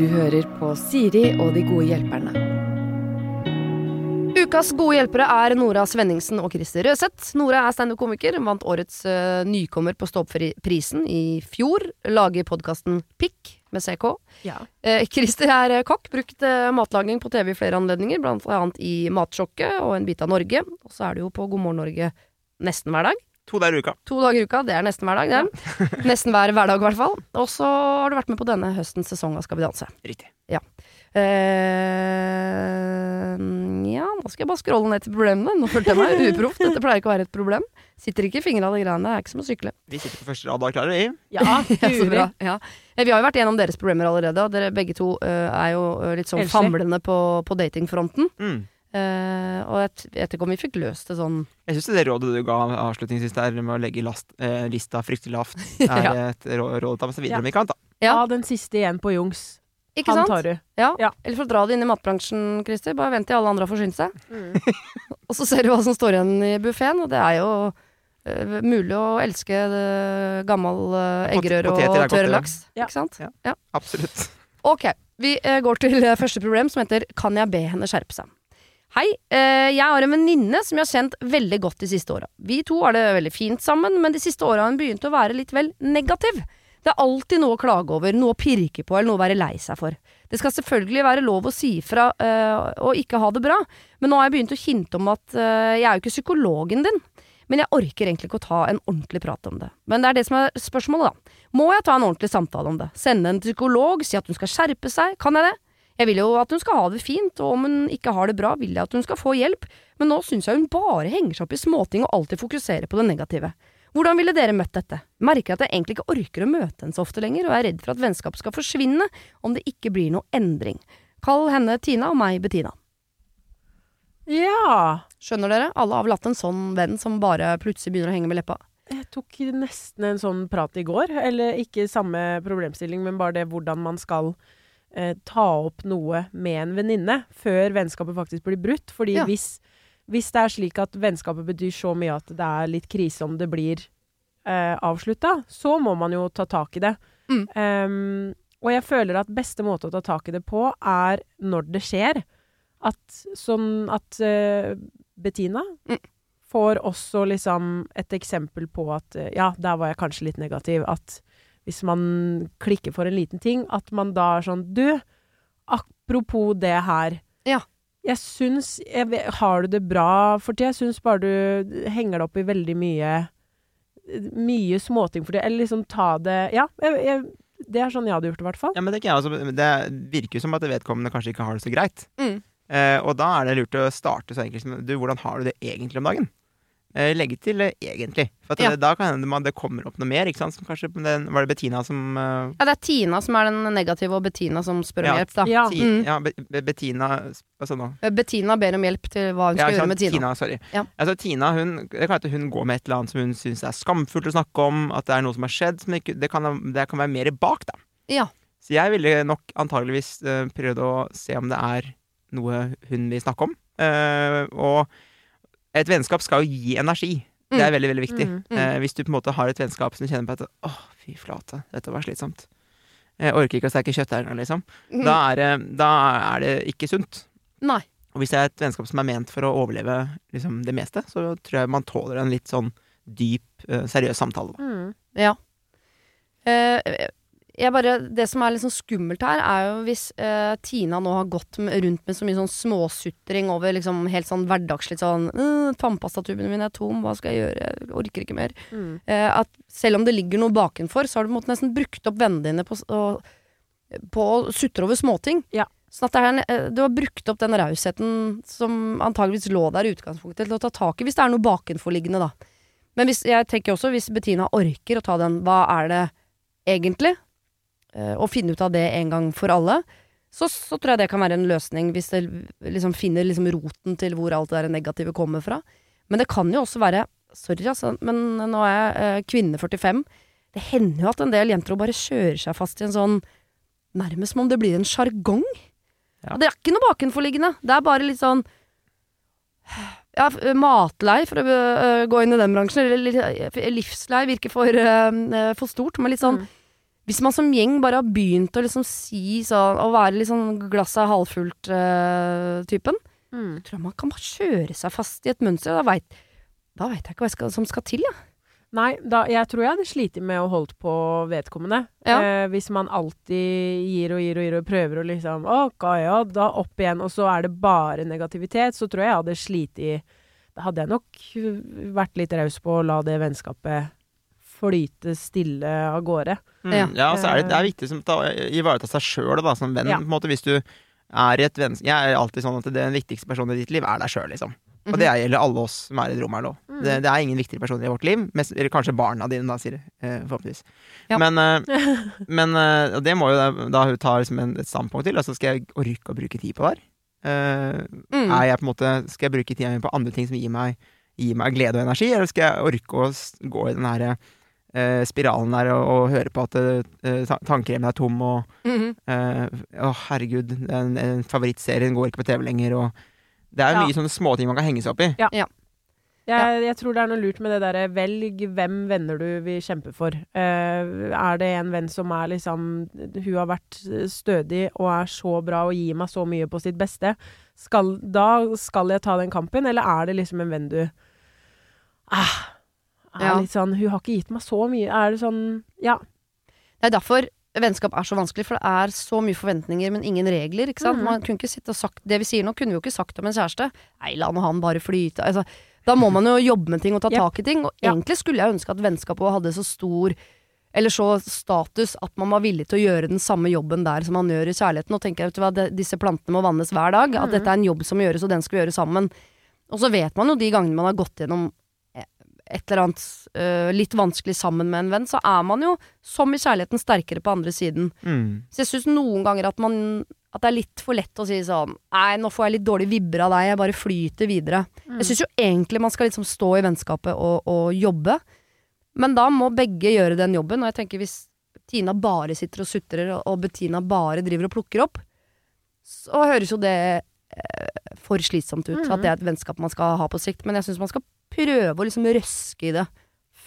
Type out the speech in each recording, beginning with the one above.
Du hører på Siri og de gode hjelperne. Ukas gode hjelpere er Nora Svenningsen og Christer Røseth. Nora er standup-komiker, vant årets uh, nykommer på Stå-opp-prisen i fjor. Lager podkasten Pikk med CK. Ja. Uh, Christer er eh, kokk, brukt matlaging på TV i flere anledninger, blant annet i Matsjokket og En bit av Norge. Og så er du jo på God morgen Norge nesten hver dag. To dager i uka. To dager i uka, det er nesten hver dag, det. Nesten hver hverdag, i hvert fall. Og så har du vært med på denne høstens sesong av Skal vi danse. Riktig. Eh, ja, nå skal jeg bare scrolle ned til problemene. Nå følte jeg meg uproft. Dette pleier ikke å være et problem. Sitter ikke i fingra av de greiene. Det er ikke som å sykle. Vi sitter på første rad og er klare, vi. Ja, Ja, så bra. Ja. Eh, Vi har jo vært gjennom deres problemer allerede, og dere begge to uh, er jo eh, litt sånn famlende på, på datingfronten. Mm. Eh, og jeg vet ikke om vi fikk løst det sånn Jeg syns det rådet du ga avslutningsvis der med å legge last, eh, lista fryktelig lavt, er Ja. et råd å ta med seg videre Ja. om ikke annet. da. Ja. Ja, den siste igjen på Jungs. Ikke Han sant? tar du. Ja. Ja. Eller for å dra det inn i matbransjen, Christer. Bare vent til alle andre har forsynt seg. Mm. Og så ser du hva som står igjen i buffeen, og det er jo uh, mulig å elske det gammel uh, eggerøre er og tørr laks. Ja. Ikke sant? Ja. Absolutt. Ok, vi eh, går til eh, første problem som heter Kan jeg be henne skjerpe seg? Hei, eh, jeg har en venninne som jeg har kjent veldig godt de siste åra. Vi to har det veldig fint sammen, men de siste åra har hun begynt å være litt vel negativ. Det er alltid noe å klage over, noe å pirke på eller noe å være lei seg for. Det skal selvfølgelig være lov å si ifra eh, og ikke ha det bra, men nå har jeg begynt å hinte om at eh, jeg er jo ikke psykologen din. Men jeg orker egentlig ikke å ta en ordentlig prat om det. Men det er det som er spørsmålet, da. Må jeg ta en ordentlig samtale om det? Sende en psykolog, si at hun skal skjerpe seg? Kan jeg det? Jeg vil jo at hun skal ha det fint, og om hun ikke har det bra, vil jeg at hun skal få hjelp, men nå syns jeg hun bare henger seg opp i småting og alltid fokuserer på det negative. Hvordan ville dere møtt dette? Merker at jeg egentlig ikke orker å møte henne så ofte lenger, og er redd for at vennskapet skal forsvinne om det ikke blir noe endring. Kall henne Tina og meg Bettina. Ja. Skjønner dere? Alle har vel hatt en sånn venn som bare plutselig begynner å henge med leppa. Jeg tok nesten en sånn prat i går. Eller ikke samme problemstilling, men bare det hvordan man skal eh, ta opp noe med en venninne før vennskapet faktisk blir brutt. Fordi Ja. hvis, hvis det er slik at vennskapet betyr så mye at det er litt krise om det blir eh, avslutta, så må man jo ta tak i det. Mm. Um, og jeg føler at beste måte å ta tak i det på, er når det skjer. At sånn at uh, Bettina Mm. får også liksom et eksempel på at eh, ja, der var jeg kanskje litt negativ. At hvis man klikker for en liten ting, at man da er sånn Du, apropos det her. Ja. Jeg syns jeg, vet- Har du det bra for tida? Jeg syns bare du henger deg opp i veldig mye Mye småting for tida. Eller liksom ta det Ja, jeg, jeg, det er sånn jeg hadde gjort det, i hvert fall. Ja, men det, er ikke altså, det virker jo som at vedkommende kanskje ikke har det så greit. Mm. Eh, og da er det lurt å starte så enkelt som Du, hvordan har du det egentlig om dagen? Eh, legge til eh, 'egentlig'. For at Ja. det, da kan hende man- det kommer opp noe mer. Ikke sant? Som kanskje den, Var det Bettina som uh... Ja, det er Tina som er den negative, og Bettina som spør om Ja. hjelp, da. Ja. ti, Mm. ja, Be Be Bettina Hva sa du nå? Bettina ber om hjelp til hva hun Ja, skal gjøre med Tina. sorry. Ja. Altså, Tina hun, det kan hende hun går med et eller annet som hun syns er skamfullt å snakke om. At det er noe som har skjedd. Som ikke, det, kan, det kan være mer bak, da. Ja. Så jeg ville nok antageligvis uh, prøvd å se om det er noe hun vil snakke om. Uh, og et vennskap skal jo gi energi. Det er veldig, veldig viktig. Mm, mm. Eh, hvis du på en måte har et vennskap som du kjenner på at Åh, fy flate, dette var slitsomt. Jeg orker ikke å steke kjøtt her nå, liksom. Mm. Da er, det, da er det ikke sunt. Nei. Og hvis det er et vennskap som er ment for å overleve liksom, det meste, så tror jeg man tåler en litt sånn dyp, eh, seriøs samtale. Da. Mm. Ja. Eh, bare, det som er litt sånn skummelt her, er jo hvis eh, Tina nå har gått med, rundt med så mye sånn småsutring over liksom helt sånn hverdagslig sånn uh, 'Tannpastatuben min er tom, hva skal jeg gjøre? Jeg orker ikke mer.' Mm. Eh, at selv om det ligger noe bakenfor, så har du på en måte nesten brukt opp vennene dine på, å- på å sutre over småting. Ja. Sånn at det er eh, du har brukt opp den rausheten som antageligvis lå der i utgangspunktet, til å ta tak i hvis det er noe bakenforliggende, da. Men hvis, jeg tenker også, hvis Bettina orker å ta den, hva er det egentlig? Eh, og finne ut av det en gang for alle. Så, så tror jeg det kan være en løsning, hvis det liksom finner liksom roten til hvor alt det der negative kommer fra. Men det kan jo også være Sorry, altså, men nå er jeg eh, kvinne 45. Det hender jo at en del jenter bare kjører seg fast i en sånn Nærmest som om det blir en sjargong. Ja. Det er ikke noe bakenforliggende. Det er bare litt sånn ja, matlei, for å gå inn i den bransjen. Eller livslei virker for, for stort, men litt sånn Mm. Hvis man som gjeng bare har begynt å liksom si sånn Å være litt sånn glasset er halvfullt-typen, Mm. tror jeg man kan bare kjøre seg fast i et mønster. Da veit jeg ikke hva skal, som skal til, jeg. Nei, da, jeg tror jeg hadde slitt med å holde på vedkommende. Ja. Eh, hvis man alltid gir og gir og gir og prøver å liksom Ok, ja, da opp igjen, og så er det bare negativitet, så tror jeg jeg hadde slitt i Da hadde jeg nok vært litt raus på å la det vennskapet flyte stille av gårde. Mm. Ja. Og så er det, det er viktig som, å ivareta seg sjøl som venn. Ja. På en måte, hvis du er i et vennskap Jeg er alltid sånn at den viktigste personen i ditt liv er deg sjøl, liksom. Og Mhm. det gjelder alle oss som er i et rom her nå. Mm. Det, det er ingen viktigere personer i vårt liv. Mest, eller kanskje barna dine, da, sier eh, forhåpentligvis. Ja. Men, eh, men eh, det må jo da, da hun ta liksom en, et standpunkt til. Altså, skal jeg orke å bruke tid på det her? Eh, Mm. er jeg på en måte, skal jeg bruke tida mi på andre ting som gir meg, gir meg glede og energi, eller skal jeg orke å gå i den her eh, spiralen der og, og høre på at uh, tannkremen er tom og Mhm. eh, Å, herregud, den, den favorittserien går ikke på TV lenger, og Det er Ja. mye sånne småting man kan henge seg opp i. Jeg, jeg tror det er noe lurt med det derre velg hvem venner du vil kjempe for. Uh, er det en venn som er liksom Hun har vært stødig og er så bra og gir meg så mye på sitt beste. Skal, da skal jeg ta den kampen, eller er det liksom en venn du ah, er Ja. litt sånn Hun har ikke gitt meg så mye. Er det sånn Ja. Det er derfor vennskap er så vanskelig, for det er så mye forventninger, men ingen regler. ikke sant? Mm. Man kunne ikke sitte og sagt Det vi sier nå, kunne vi jo ikke sagt om en kjæreste. Nei, la nå han bare flyte. Altså, da må man jo jobbe med ting og ta tak i ting. Og Ja. egentlig skulle jeg ønske at vennskapet hadde så stor eller så status at man var villig til å gjøre den samme jobben der som man gjør i kjærligheten. Og tenker vet du hva, disse plantene må vannes hver dag. At Mhm. dette er en jobb som gjøres, og den skal vi gjøre sammen. Og så vet man jo de gangene man har gått gjennom et eller annet uh, litt vanskelig sammen med en venn, så er man jo, som i kjærligheten, sterkere på andre siden. Mm. Så jeg syns noen ganger at man At det er litt for lett å si sånn Nei, nå får jeg litt dårlig vibber av deg, jeg bare flyter videre. Jeg syns jo egentlig man skal liksom stå i vennskapet og, og jobbe, men da må begge gjøre den jobben. Og jeg tenker hvis Tina bare sitter og sutrer, og- og Bettina bare driver og plukker opp, så høres jo det eh, for slitsomt ut. Mm. At det er et vennskap man skal ha på sikt. Men jeg syns man skal prøve å liksom røske i det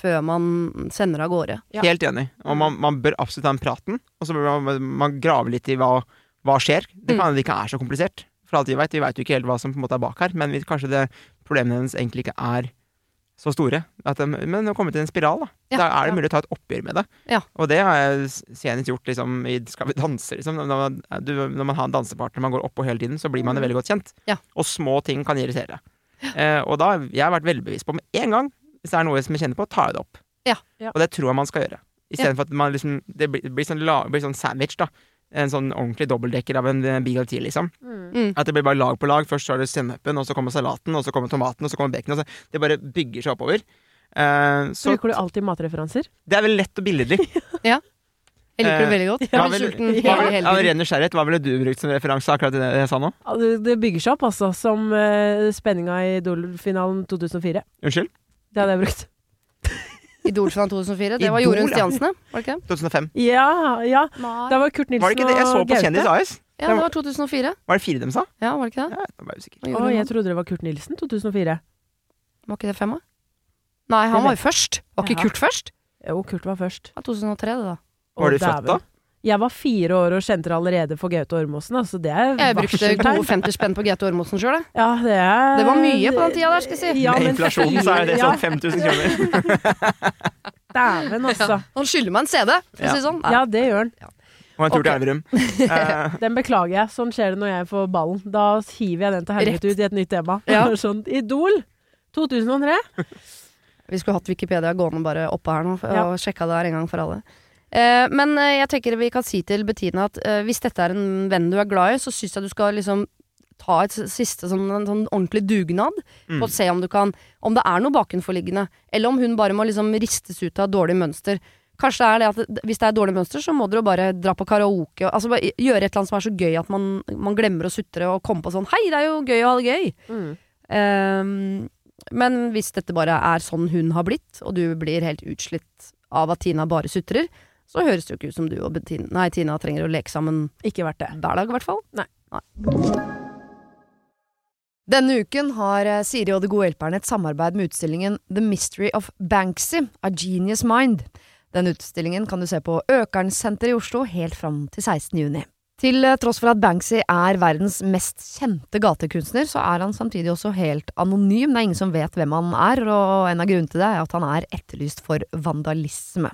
før man sender av gårde. Ja. Helt enig. Og man, man bør absolutt ta den praten, og så bør man, man grave litt i hva, hva skjer. Det kan hende det ikke er så komplisert. For alt vi vet, vi vet jo ikke helt hva som på en måte er bak her, men vi, kanskje det, problemene hennes egentlig ikke er så store. At de, men har kommet til en spiral, da. Ja. da er det Ja. mulig å ta et oppgjør med det. Ja. Og det har jeg senest gjort liksom, i Skal vi danse, liksom. Når man, du, når man har en dansepartner man går oppå hele tiden, så blir man Mm. veldig godt kjent. Ja. Og små ting kan irritere. Eh, og da har jeg vært veldig bevisst på med en gang, hvis det er noe som jeg kjenner på, tar jeg det opp. Ja. Ja. Og det tror jeg man skal gjøre. Istedenfor at man liksom Det blir, blir, sånn, la, blir sånn sandwich, da. En sånn ordentlig dobbeltdekker av en Big of Tea, liksom. Mm. At det blir bare lag på lag. Først så har du sennepen, og så kommer salaten, og så kommer tomaten, og så kommer baconet. Det bare bygger seg oppover. Eh, så Bruker du alltid matreferanser? det er veldig lett og billedlig. Jeg liker det Eh, veldig godt. Jeg blir sulten hele, vil- Av ren nysgjerrighet, hva ville du brukt som referanse akkurat til det jeg sa nå? Det, det bygger seg opp, altså, som uh, spenninga i Idol-finalen 2004. Unnskyld? Det hadde jeg brukt. Idol-finalen 2004. Det var Jorunn. Stiansene, var det ikke? 2005. Ja, ja. Da Det var Kurt Nilsen og Gaute. jeg så på Kjendis AS? Ja, det var 2004. Var det fire de sa? Ja, var det ikke det? Ja, jeg var usikker. Å, jeg trodde det var Kurt Nilsen 2004. Var ikke det femma? Nei, han var jo først. Var ikke Kurt først? Jo, Kurt var først. Ja, 2003, det da. Var du født da? Jeg var fire år og kjente det allerede for Gaute Ormåsen, altså. Det er Jeg brukte gode 50 spenn på Gaute Ormåsen sjøl, jeg. Ja, det er Det var mye på den tida der, skal jeg si. Ja, Med inflasjonen så er det ja, sånn 5000 kroner. Dæven, altså. Han skylder meg en CD, for å si det sånn. Ja, det gjør han. Og en tur til Elverum. Eh, Den beklager jeg. Sånn skjer det når jeg får ballen. Da hiver jeg den til helvete ut i et nytt tema. Ja. Sånn, Idol 2003. Vi skulle hatt Wikipedia gående bare oppe her nå, og Ja. sjekka det her en gang for alle. Eh, men eh, jeg tenker vi kan si til Bettina at eh, hvis dette er en venn du er glad i, så syns jeg du skal liksom ta et siste sånn, en sånn ordentlig dugnad Mm. på å se om du kan Om det er noe bakenforliggende, eller om hun bare må liksom ristes ut av dårlig mønster. Kanskje det er det at hvis det er dårlig mønster, så må dere bare dra på karaoke. Altså bare gjøre et eller annet som er så gøy at man, man glemmer å sutre og komme på sånn Hei, det er jo gøy å ha det gøy! Mm. Um, men hvis dette bare er sånn hun har blitt, og du blir helt utslitt av at Tina bare sutrer, så høres det jo ikke ut som du og Bettina, nei, Tina trenger å leke sammen Ikke verdt det. hver dag, i hvert fall. Nei. Denne uken har eh, Siri og De gode hjelperne et samarbeid med utstillingen The Mystery of Banksy, A Genius Mind. Den utstillingen kan du se på Økernsenteret i Oslo helt fram til 16. juni. Til eh, tross for at Banksy er verdens mest kjente gatekunstner, så er han samtidig også helt anonym. Det er ingen som vet hvem han er, og en av grunnene til det er at han er etterlyst for vandalisme.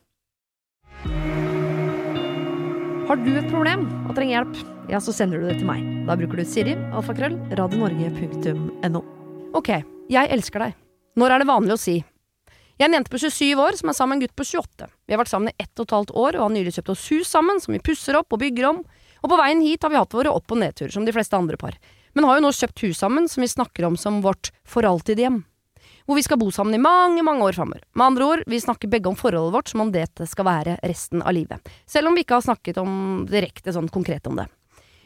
Har du et problem og trenger hjelp, ja, så sender du det til meg. Da bruker du Siri, alfakrøll, radionorge.no. Ok, jeg elsker deg. Når er det vanlig å si jeg er en jente på 27 år som er sammen med en gutt på 28. Vi har vært sammen i ett og et halvt år og har nylig kjøpt oss hus sammen, som vi pusser opp og bygger om. Og på veien hit har vi hatt våre opp- og nedturer, som de fleste andre par. Men har jo nå kjøpt hus sammen, som vi snakker om som vårt for alltid-hjem. Hvor vi skal bo sammen i mange, mange år framover. Med andre ord, vi snakker begge om forholdet vårt som om dette skal være resten av livet. Selv om vi ikke har snakket om direkte sånn konkret om det.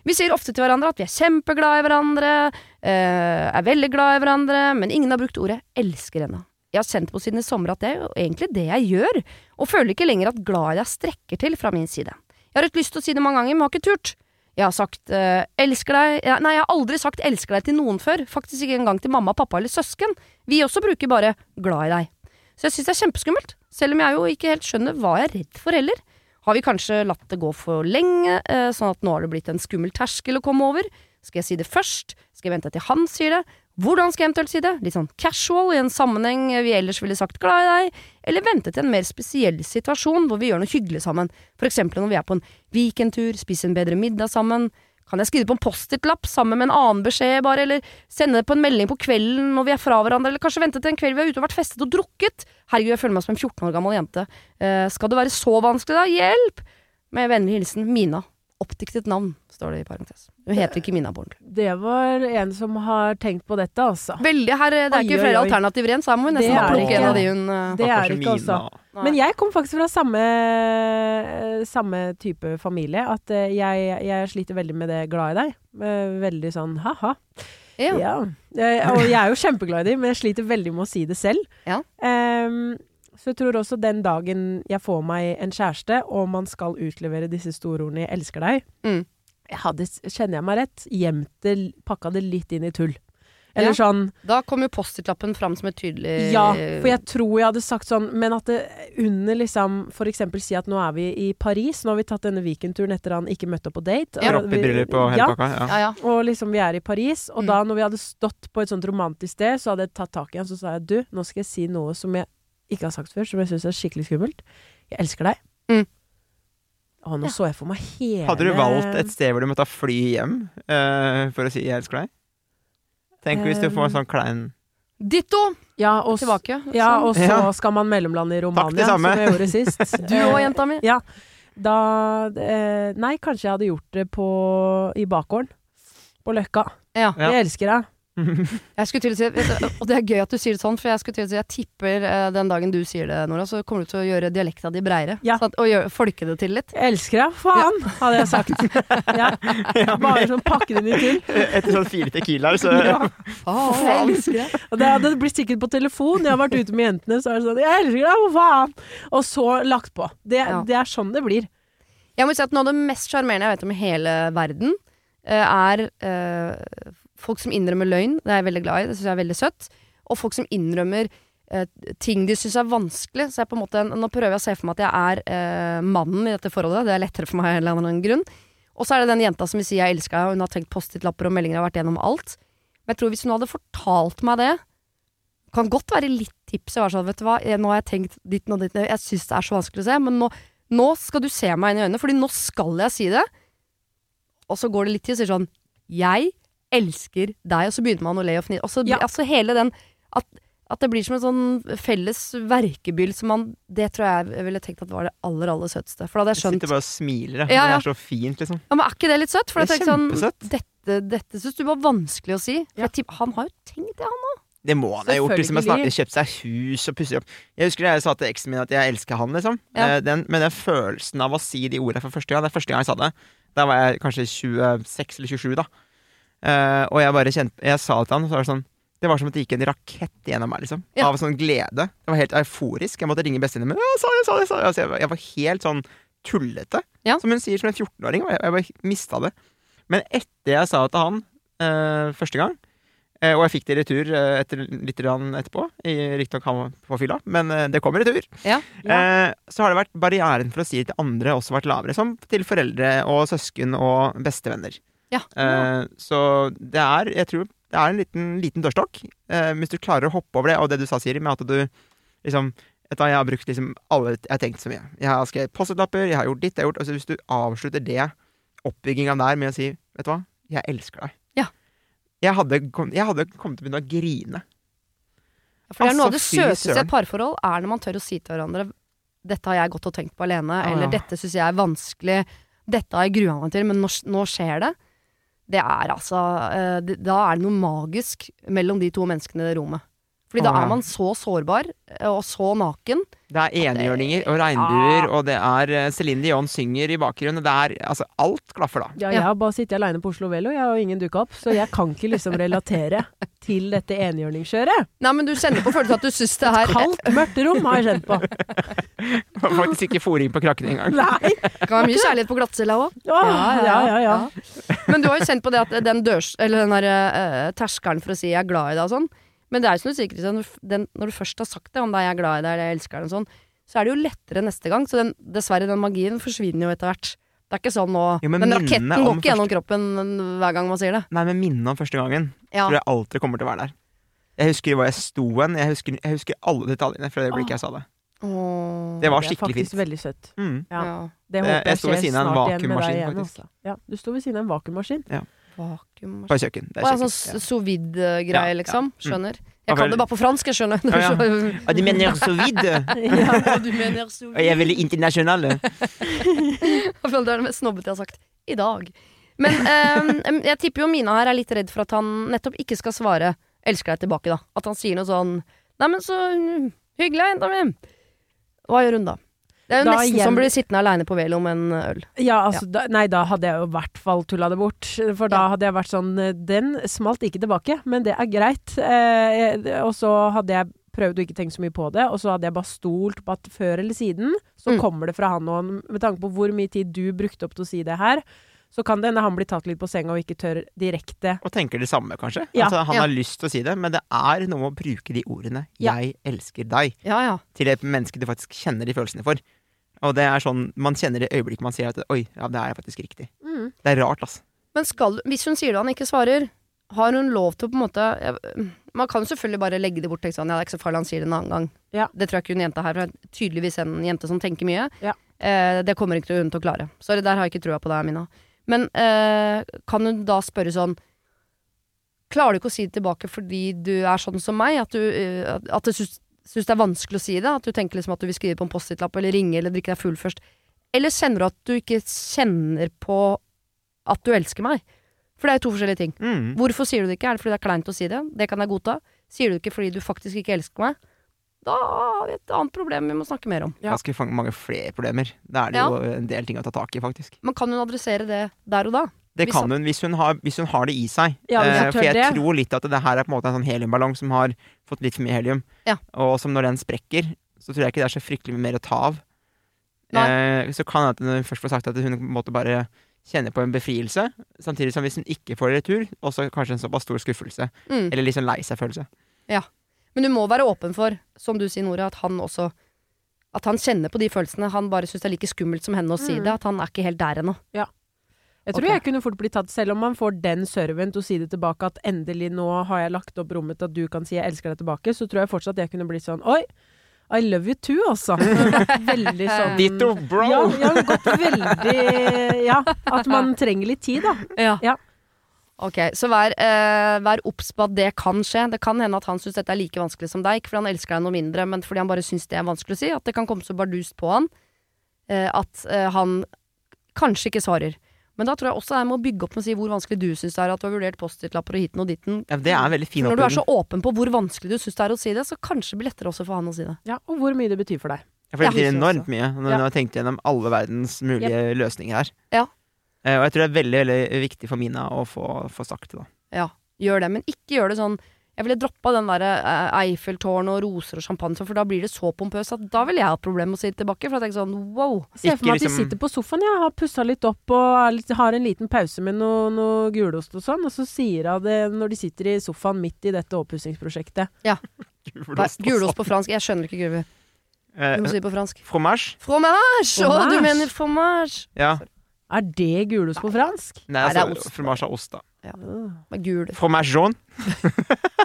Vi sier ofte til hverandre at vi er kjempeglade i hverandre, øh, er veldig glad i hverandre, men ingen har brukt ordet elsker ennå. Jeg har kjent på siden i sommer at det er egentlig det jeg gjør, og føler ikke lenger at glad i deg strekker til fra min side. Jeg har hatt lyst til å si det mange ganger, men har ikke turt. Jeg har sagt uh, elsker deg Nei, jeg har aldri sagt elsker deg til noen før, faktisk ikke engang til mamma, pappa eller søsken. Vi også bruker bare glad i deg. Så jeg syns det er kjempeskummelt, selv om jeg jo ikke helt skjønner hva jeg er redd for heller. Har vi kanskje latt det gå for lenge, uh, sånn at nå har det blitt en skummel terskel å komme over? Skal jeg si det først? Skal jeg vente til han sier det? Hvordan skal jeg eventuelt si det? Litt sånn casual, i en sammenheng vi ellers ville sagt glad i deg, eller vente til en mer spesiell situasjon hvor vi gjør noe hyggelig sammen, for eksempel når vi er på en weekendtur, spiser en bedre middag sammen, kan jeg skrive på en Post-It-lapp sammen med en annen beskjed, bare, eller sende det på en melding på kvelden når vi er fra hverandre, eller kanskje vente til en kveld vi har ute og vært festet og drukket? Herregud, jeg føler meg som en 14 år gammel jente. Uh, skal det være så vanskelig, da? Hjelp! Med vennlig hilsen Mina. Oppdiktet navn, står det i parentes. Hun heter ikke Mina på. Det var en som har tenkt på dette, altså. Veldig, her, Det er Oi, ikke oi, flere oi. alternativer igjen, så her må vi Det nesten er plukke en av de hun uh, Det er ikke altså. Men jeg kom faktisk fra samme, samme type familie. At eh, jeg, jeg sliter veldig med det glad i deg. Eh, Veldig sånn ha-ha. ja. Ja. Og jeg er jo kjempeglad i dem, men jeg sliter veldig med å si det selv. Ja. Ehm, så jeg tror også den dagen jeg får meg en kjæreste, og man skal utlevere disse storordene 'jeg elsker deg', Mm. jeg hadde, kjenner jeg meg rett, gjemt det, pakka det litt inn i tull. Eller Ja. sånn Da kom jo Post-It-lappen fram som et tydelig Ja, for jeg tror jeg hadde sagt sånn, men at det under liksom For eksempel si at nå er vi i Paris, nå har vi tatt denne weekendturen etter han ikke møtte opp på date. Ja. og vi- på. Ja, ja. og liksom vi er i Paris, og Mm. da når vi hadde stått på et sånt romantisk sted, så hadde jeg tatt tak i han, så sa jeg du, nå skal jeg si noe som jeg ikke har sagt før, som jeg syns er skikkelig skummelt. Jeg elsker deg. Mm. Å, nå Ja. så jeg for meg hele Hadde du valgt et sted hvor du måtte fly hjem uh, for å si 'jeg elsker deg'? Tenk hvis du får en sånn klein Ditto! Ja, og, tilbake. Tilbake. ja, Sånn. og så Ja. skal man mellomlande i Romania, det samme. som jeg gjorde sist. Du òg, jenta mi. Ja. Da eh, Nei, kanskje jeg hadde gjort det på i bakgården. På Løkka. Ja. Ja. Jeg elsker deg. Jeg skulle til å si, og det er gøy at du sier det sånn, for jeg skulle til å si jeg tipper eh, den dagen du sier det, Nora, så kommer du til å gjøre dialekta di breiere. Ja. Sånn og gjøre, folke det til litt. Jeg elsker deg, faen, hadde jeg sagt. Ja. Bare sånn pakke det inn i tull. Etter sånn fire tequilaer, så Ja. Faen. Jeg elsker deg. Og det blir sikkert på telefon. Jeg har vært ute med jentene, så er det sånn Jeg elsker deg, for faen! Og så lagt på. Det, Ja. det er sånn det blir. Jeg må si at Noe av det mest sjarmerende jeg vet om i hele verden, eh, er eh, folk som innrømmer løgn. Det er jeg veldig glad i. Det syns jeg er veldig søtt. og folk som innrømmer eh, ting de syns er vanskelig. Så jeg på en måte, nå prøver jeg å se for meg at jeg er eh, mannen i dette forholdet. Det er lettere for meg av en eller annen grunn. Og så er det den jenta som vil si 'jeg elsker deg', og hun har tenkt Post-It-lapper og meldinger har vært gjennom alt. Men jeg tror hvis hun hadde fortalt meg det Kan godt være litt tips. Jeg var sånn, vet du hva, jeg, nå har jeg tenkt ditten og ditten, jeg syns det er så vanskelig å se, men nå, nå skal du se meg inn i øynene, fordi nå skal jeg si det. Og så går det litt tid, og sier sånn 'jeg elsker deg', og så begynte man å le og fnise. Ja. altså hele den at, at det blir som en sånn felles verkebyll som man Det tror jeg jeg ville tenkt at var det aller, aller søteste. For da hadde jeg Jeg skjønt sitter bare og smiler, jeg. Ja, ja. Det er så fint, liksom. Ja, men er ikke det litt søtt? For Det er kjempesøtt. sånn. Dette, dette syns du var vanskelig å si. For Ja. jeg han har jo tenkt det, han òg. Det må han ha gjort. Liksom, jeg kjøpt seg hus og pusset opp. Jeg husker jeg sa til eksen min at jeg elsker han, liksom. Ja. Eh, Den, men den følelsen av å si de ordene for første gang Det er første gang jeg sa det. Da var jeg kanskje 26 eller 27, da. Eh, og jeg bare kjente Jeg sa det til han, og så var det sånn Det var som at det gikk en rakett gjennom meg, liksom. Ja. Av sånn glede. Det var helt euforisk. Jeg måtte ringe bestevenninnen min. Ja, sa jeg, sa jeg, sa jeg. Altså, jeg, var- helt sånn tullete. Ja. Som hun sier som en 14-åring. Og jeg, jeg bare mista det. Men etter jeg sa det til han uh, første gang, uh, og jeg fikk det i retur uh, etter, litt etterpå, i- riktignok han på fylla, men det kom i retur, Ja. så har det vært barrieren for å si det til andre også vært lavere, som til foreldre og søsken og bestevenner. Ja. Eh, så det er, jeg tror, det er en liten, liten dørstokk. Eh, hvis du klarer å hoppe over det, og det du sa, Siri, med at du liksom Vet du hva, jeg har brukt liksom alle Jeg har tenkt så mye. Jeg har skrevet Post-It-lapper, jeg har gjort ditt, jeg har gjort altså Hvis du avslutter det, oppbygginga der, med å si Vet du hva, jeg elsker deg. Ja. Jeg hadde, kom, jeg hadde kommet til å begynne å grine. For det er noe av det Altså, søteste i et parforhold, er når man tør å si til hverandre 'Dette har jeg gått og tenkt på alene', ah, eller ja. 'Dette syns jeg er vanskelig', 'Dette har jeg grua meg til, men nå, nå skjer det'. Det er altså eh, det, Da er det noe magisk mellom de to menneskene i det rommet. Fordi da er man så sårbar eh, og så naken. Det er enhjørninger og regnbuer, og det er eh, Céline Dion synger i bakgrunnen. Det er altså Alt klaffer, da. Ja, Ja. jeg har bare sittet aleine på Oslo Velo, jeg har ingen dukka opp. Så jeg kan ikke liksom relatere til dette enhjørningskjøret. Nei, men du kjenner på følelsen at du syns det her Kaldt, mørkt rom har jeg kjent på. Faktisk ikke fòring på krakkene engang. Nei! kan være mye kjærlighet på glattcella òg. Ja, ja, ja, ja. Men du har jo kjent på det at den, dørs, eller den der, uh, terskelen for å si 'jeg er glad i deg' og sånn. Men det er jo som du sier, Kristian, når du den- når du først har sagt det, om det er 'jeg er glad i deg' eller 'jeg elsker deg' og sånn, så er det jo lettere neste gang. Så den, dessverre, den magien forsvinner jo etter hvert. Det er ikke sånn nå Jo, men Den raketten går ikke gjennom kroppen hver gang man sier det. Nei, men minnet om første gangen Ja. tror jeg alltid kommer til å være der. Jeg husker hvor jeg sto hen. Jeg husker, jeg husker alle detaljene fra det øyeblikket jeg sa det. Åh, Det var skikkelig fint. Det er faktisk fint. veldig søtt. Mm. Ja. ja. Det håper jeg jeg skjer snart igjen med deg vakuummaskin, igjen. Altså. Ja, du sto ved siden av en vakuummaskin. Vakuum På kjøkken. Det er kjøkken. sånn sous vide-greie, liksom. Mm. Skjønner. Jeg kan det bare på fransk, jeg skjønner. Ja, ja. Ah, de mener så vide. Ja. du mener sous Og jeg er veldig internasjonal. Jeg føler det er det mest snobbete jeg har sagt i dag. Men um, jeg tipper jo Mina her er litt redd for at han nettopp ikke skal svare 'elsker deg' tilbake, da. At han sier noe sånn 'Neimen, så mm, hyggelig, jenta mi'. Hva gjør hun da? Det er jo Da nesten igjen- som å bli sittende aleine på Velo med en øl. Ja, altså, Da, nei, da hadde jeg jo i hvert fall tulla det bort. For da Ja. hadde jeg vært sånn eh, Den smalt ikke tilbake, men det er greit. Eh, og så hadde jeg prøvd å ikke tenke så mye på det, og så hadde jeg bare stolt på at før eller siden så Mm. kommer det fra han. Og han, med tanke på hvor mye tid du brukte opp til å si det her, så kan det hende han blir tatt litt på senga og ikke tør direkte. Og tenker det samme, kanskje. Ja. Altså, han Ja. har lyst til å si det, men det er noe med å bruke de ordene Ja. 'jeg elsker deg' Ja, ja. til et menneske du faktisk kjenner de følelsene for. Og det er sånn man kjenner det øyeblikket man sier at 'oi, ja, det er faktisk riktig'. Mm. Det er rart, altså. Men skal, hvis hun sier det han ikke svarer, har hun lov til å på en måte jeg, Man kan jo selvfølgelig bare legge det bort tenk tenke sånn Ja, det er ikke så farlig, han sier det en annen gang. Ja. Det tror jeg ikke hun jenta her for det er tydeligvis en jente som tenker mye. Ja. Eh, det kommer ikke hun til å klare. Sorry, der har jeg ikke trua på deg, Mina. Men eh, kan hun da spørre sånn Klarer du ikke å si det tilbake fordi du er sånn som meg? At du, eh, at- du syns, syns det er vanskelig å si det? At du tenker liksom at du vil skrive på en Post-It-lapp eller ringe eller drikke deg full først? Eller kjenner du at du ikke kjenner på at du elsker meg? For det er jo to forskjellige ting. Mm. Hvorfor sier du det ikke? Er det fordi det er kleint å si det? Det kan jeg godta. Sier du det ikke fordi du faktisk ikke elsker meg? Da har vi et annet problem vi må snakke mer om. Ja. Ganske fang- mange flere problemer. Da er det Ja. jo en del ting å ta tak i, faktisk. Men kan hun adressere det der og da? Det kan hun hvis hun har, hvis hun har det i seg. Ja, Eh, for jeg det. tror litt at det her er på en måte en sånn heliumballong som har fått litt for mye helium. Ja. Og som når den sprekker, så tror jeg ikke det er så fryktelig mye mer å ta av. Nei. Eh, så kan det at hun først får sagt at hun måtte bare kjenne på en befrielse, samtidig som hvis hun ikke får det retur, også kanskje en såpass stor skuffelse. Mm. Eller litt sånn lei seg-følelse. Men du må være åpen for, som du sier, Nora, at han også At han kjenner på de følelsene. Han bare syns det er like skummelt som henne å si Mm. det. At han er ikke helt der ennå. Ja. Jeg tror okay. jeg kunne fort blitt tatt, selv om man får den serven til å si det tilbake, at endelig nå har jeg lagt opp rommet til at du kan si jeg elsker deg tilbake, så tror jeg fortsatt jeg kunne blitt sånn oi, I love you too, altså. Veldig sånn Ditto, bro! Ja, ja, gått veldig Ja, at man trenger litt tid, da. Ja. Ja. Ok, så vær, eh, vær obs på at det kan skje. Det kan hende at han syns dette er like vanskelig som deg. Ikke fordi han elsker deg noe mindre, men fordi han bare syns det er vanskelig å si. At det kan komme så bardust på han eh, at eh, han kanskje ikke svarer. Men da tror jeg også jeg må bygge opp med å si hvor vanskelig du syns det er at du har vurdert Post-It-lapper og hiten og ditten. Ja, det er en veldig fin For når du er så åpen på hvor vanskelig du syns det er å si det, så kanskje det blir lettere også for han å si det. Ja, og hvor mye det betyr for deg. For det betyr enormt mye når Ja. jeg har tenkt gjennom alle verdens mulige løsninger her. Ja. Eh, Og jeg tror det er veldig veldig viktig for Mina å få, få sagt det. da Ja, gjør det. Men ikke gjør det sånn Jeg ville droppa den derre eh, Eiffeltårn og roser og champagne, for da blir det så pompøst at da ville jeg hatt problemer med å si det tilbake. For jeg tenker sånn wow. Se for meg at de liksom- sitter på sofaen, ja, har pussa litt opp og er litt, har en liten pause med noe, noe gulost og sånn, og så sier hun det når de sitter i sofaen midt i dette oppussingsprosjektet. Ja. Gulost på fransk. Jeg skjønner ikke gulvet. Eh, Du må si det på fransk. Fromage? Fromage! Å, du mener fromage! Ja. Er det gulost på fransk? Nei, Nei, det er altså, ost. fromage av ost, da. Ja. Med gul. Fromage jaune?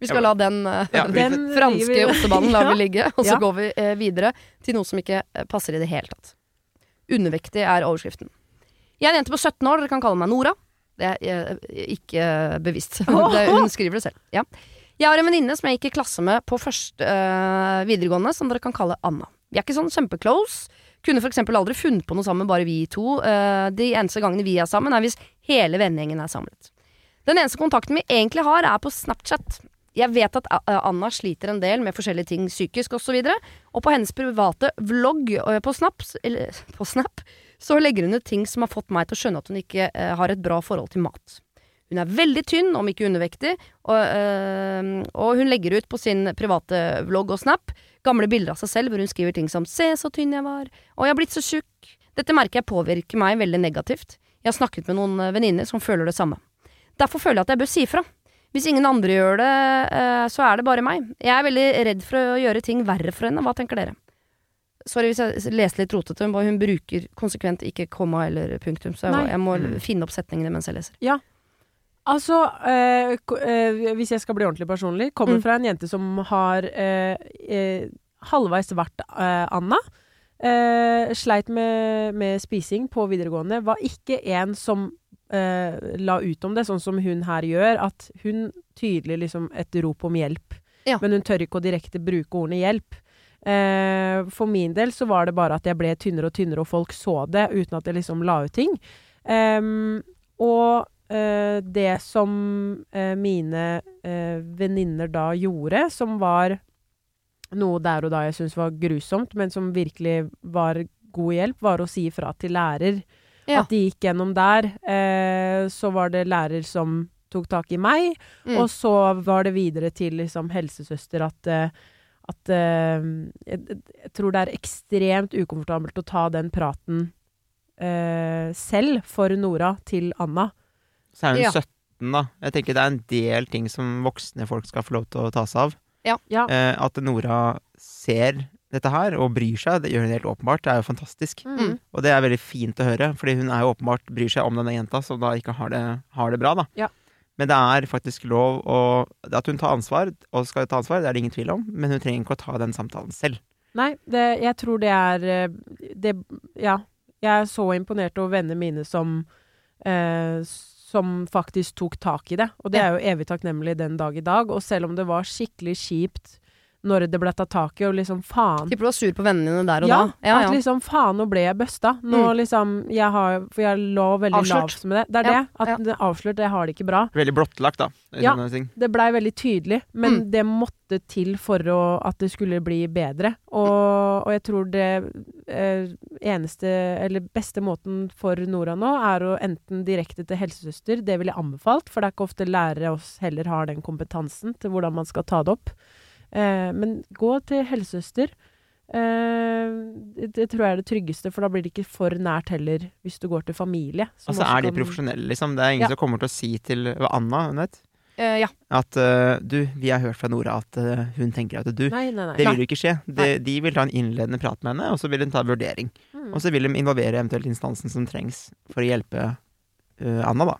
Vi skal la den, eh, Ja, vi- Den franske ostebanen lar Ja. vi ligge, og så Ja. går vi eh, videre til noe som ikke eh, passer i det hele tatt. Undervektig er overskriften. Jeg er en jente på 17 år, dere kan kalle meg Nora. Det er eh, ikke bevisst. Det, hun skriver det selv. Ja. Jeg har en venninne som jeg gikk i klasse med på første eh, videregående, som dere kan kalle Anna. Vi er ikke sånn kjempeclose. Kunne eksempel aldri funnet på noe sammen, bare vi to. Eh, de eneste gangene vi er sammen, er hvis hele vennegjengen er samlet. Den eneste kontakten vi egentlig har, er på Snapchat. Jeg vet at Anna sliter en del med forskjellige ting psykisk osv. Og, så videre, og på hennes private vlogg øh, på Snap, eller, på Snap så legger hun ut ting som har fått meg til å skjønne at hun ikke eh, har et bra forhold til mat. Hun er veldig tynn, om ikke undervektig, og, øh, og hun legger ut på sin private vlogg og Snap gamle bilder av seg selv hvor hun skriver ting som 'se så tynn jeg var', og 'jeg har blitt så tjukk'. Dette merker jeg påvirker meg veldig negativt. Jeg har snakket med noen øh, venninner som føler det samme. Derfor føler jeg at jeg bør si ifra. Hvis ingen andre gjør det, øh, så er det bare meg. Jeg er veldig redd for å gjøre ting verre for henne. Hva tenker dere? Sorry hvis jeg leste litt rotete, men hun bruker konsekvent ikke komma eller punktum, så jeg, jeg må Mm. finne opp setningene mens jeg leser. Altså, eh, eh, hvis jeg skal bli ordentlig personlig, kommer Mm. fra en jente som har eh, eh, halvveis vært eh, Anna. Eh, sleit med, med spising på videregående. Var ikke en som la ut om det, sånn som hun her gjør. At hun tydelig liksom et rop om hjelp. Ja. Men hun tør ikke å direkte bruke ordene hjelp. For min del så var det bare at jeg ble tynnere og tynnere, og folk så det, uten at jeg liksom la ut ting. Um, og eh, det som eh, mine eh, venninner da gjorde, som var noe der og da jeg syntes var grusomt, men som virkelig var god hjelp, var å si ifra til lærer. Ja. At de gikk gjennom der. Eh, så var det lærer som tok tak i meg, Mm. og så var det videre til liksom helsesøster at eh, at uh, jeg, jeg tror det er ekstremt ukomfortabelt å ta den praten uh, selv for Nora til Anna. Så er hun Ja. 17, da. Jeg tenker det er en del ting som voksne folk skal få lov til å ta seg av. Ja. Ja. Eh, at Nora ser dette her og bryr seg, det gjør hun helt åpenbart. Det er jo fantastisk. Mm. Og det er veldig fint å høre, fordi hun er jo åpenbart bryr seg om denne jenta, som da ikke har det, har det bra, da. Ja. Men det er faktisk lov å At hun tar ansvar, og skal ta ansvar, det er det ingen tvil om, men hun trenger ikke å ta den samtalen selv. Nei, det, jeg tror det er eh, det, Ja. Jeg er så imponert over vennene mine som eh, som faktisk tok tak i det. Og det er jo evig takknemlig den dag i dag. Og selv om det var skikkelig kjipt når det ble tatt tak i, og liksom faen Tipper du var sur på vennene dine der og ja, da. Ja, at ja. liksom faen, nå ble jeg busta. Nå Mm. liksom jeg har, For jeg lå veldig Avslørt. lavt med det. Det er Ja, det. At ja. det avslørt, jeg har det ikke bra. Veldig blottlagt, da. Ja. Ting. Det blei veldig tydelig, men Mm. det måtte til for å, at det skulle bli bedre. Og, og jeg tror det eh, eneste, eller beste måten for Nora nå, er å enten direkte til helsesøster, det ville jeg anbefalt, for det er ikke ofte lærere oss heller har den kompetansen til hvordan man skal ta det opp. Eh, men gå til helsesøster. Eh, det, det tror jeg er det tryggeste, for da blir det ikke for nært heller hvis du går til familie. som Og så er de kan- profesjonelle, liksom. Det er ingen Ja. som kommer til å si til Anna, hun het? Uh, ja. At uh, du, vi har hørt fra Nora at uh, hun tenker at du Nei, nei, nei. Det vil jo ikke skje. De, de vil ta en innledende prat med henne, og så vil hun ta en vurdering. Mm. Og så vil de involvere eventuelt instansen som trengs for å hjelpe eh, Anna, da.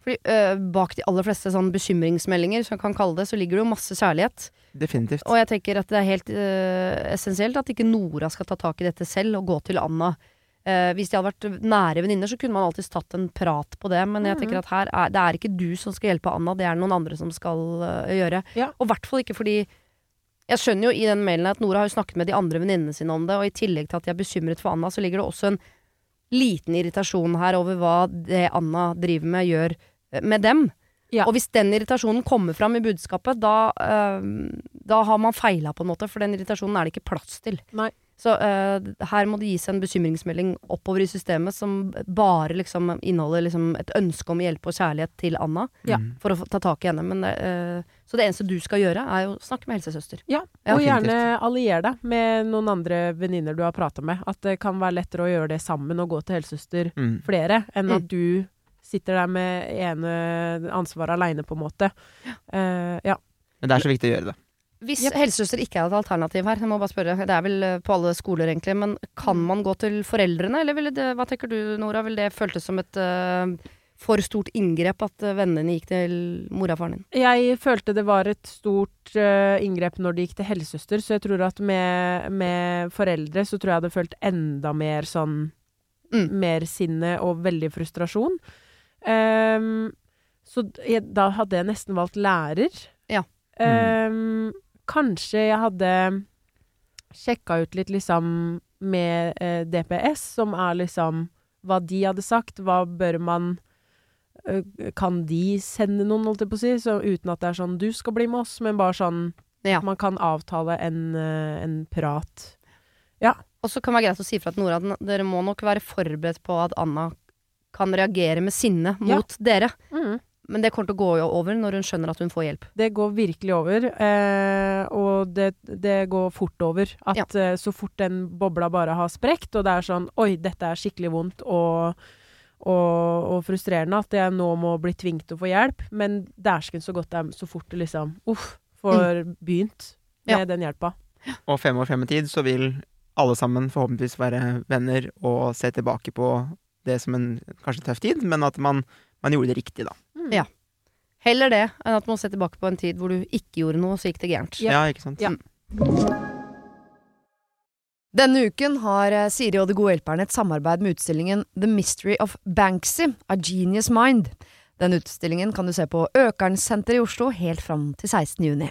Fordi øh, bak de aller fleste sånn bekymringsmeldinger, som jeg kan kalle det, så ligger det jo masse kjærlighet. Definitivt. Og jeg tenker at det er helt øh, essensielt at ikke Nora skal ta tak i dette selv og gå til Anna. Uh, hvis de hadde vært nære venninner, så kunne man alltids tatt en prat på det. Men jeg Mhm. tenker at her er, det er ikke du som skal hjelpe Anna, det er det noen andre som skal uh, gjøre. Ja. Og i hvert fall ikke fordi Jeg skjønner jo i den mailen at Nora har jo snakket med de andre venninnene sine om det, og i tillegg til at de er bekymret for Anna, så ligger det også en liten irritasjon her over hva det Anna driver med, gjør med dem. Ja. Og hvis den irritasjonen kommer fram i budskapet, da, øh, da har man feila på en måte, for den irritasjonen er det ikke plass til. Nei. Så øh, her må det gis en bekymringsmelding oppover i systemet som bare liksom inneholder liksom et ønske om hjelp og kjærlighet til Anna, Ja. Mm. for å ta tak i henne. Men, øh, så det eneste du skal gjøre, er å snakke med helsesøster. Ja, Ja, og gjerne allier deg med noen andre venninner du har prata med. At det kan være lettere å gjøre det sammen og gå til helsesøster Mm. flere, enn Mm. at du sitter der med ene ansvaret aleine, på en måte. Uh, ja. Men det er så viktig å gjøre det. Hvis yep. helsesøster ikke er et alternativ her, jeg må bare spørre, det er vel øh, på alle skoler egentlig, men kan man gå til foreldrene, eller ville det, hva tenker du Nora, ville det føltes som et uh, for stort inngrep at vennene gikk til mora og faren din? Jeg følte det var et stort uh, inngrep når de gikk til helsesøster, så jeg tror at med, med foreldre så tror jeg jeg hadde følt enda mer sånn Mm. Mer sinne og veldig frustrasjon. Ehm, så da hadde jeg nesten valgt lærer. Ja. Ehm, kanskje jeg hadde sjekka ut litt liksom med eh, DPS, som er liksom hva de hadde sagt. Hva bør man øh, Kan de sende noen, holdt jeg på å si, så uten at det er sånn 'du skal bli med oss', men bare sånn Ja. man kan avtale en, øh, en prat. Og så kan det være greit å si fra til Nora, at dere må nok være forberedt på at Anna kan reagere med sinne Ja. mot dere. Mm. Men det kommer til å gå over når hun skjønner at hun får hjelp. Det går virkelig over, eh, og det, det går fort over. At eh, så fort den bobla bare har sprekt, og det er sånn Oi, dette er skikkelig vondt og, og, og frustrerende at jeg nå må bli tvunget til å få hjelp. Men dæsken så godt det er så fort det liksom Uff, får begynt med Ja. den hjelpa. Og fem år frem i tid så vil alle sammen forhåpentligvis være venner og se tilbake på det som en kanskje tøff tid, men at man, man gjorde det riktig, da. Ja. Heller det enn at man ser tilbake på en tid hvor du ikke gjorde noe, så gikk det gærent. Ja. Ja, ikke sant? Ja. Denne uken har eh, Siri og De gode hjelperne et samarbeid med utstillingen The Mystery of Banksy, A Genius Mind. Den utstillingen kan du se på Økernsenteret i Oslo helt fram til 16. juni.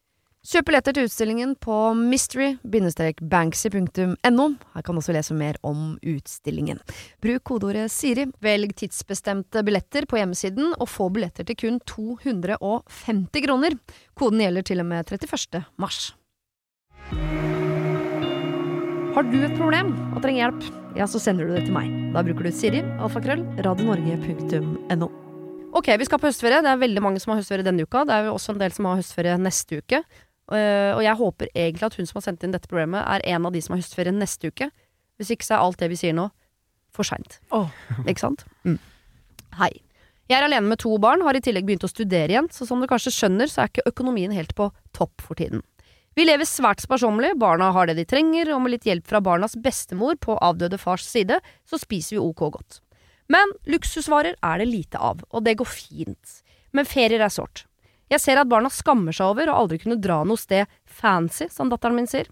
Kjøp billetter til utstillingen på mystery-banksy.no. Her kan du også lese mer om utstillingen. Bruk kodeordet Siri, velg tidsbestemte billetter på hjemmesiden, og få billetter til kun 250 kroner. Koden gjelder til og med 31. mars. Har du et problem og trenger hjelp, ja, så sender du det til meg. Da bruker du Siri, alfakrøll, radionorge.no. Ok, vi skal på høstferie. Det er veldig mange som har høstferie denne uka. Det er jo også en del som har høstferie neste uke. Eh, og jeg håper egentlig at hun som har sendt inn dette problemet, er en av de som har høstferie neste uke. Hvis ikke så er alt det vi sier nå, for seint. Oh. Ikke sant? Mm. Hei. Jeg er alene med to barn, har i tillegg begynt å studere igjen, så som du kanskje skjønner, så er ikke økonomien helt på topp for tiden. Vi lever svært sparsommelig, barna har det de trenger, og med litt hjelp fra barnas bestemor på avdøde fars side, så spiser vi ok godt. Men luksusvarer er det lite av, og det går fint. Men ferier er sårt. Jeg ser at barna skammer seg over å aldri kunne dra noe sted fancy, som datteren min sier.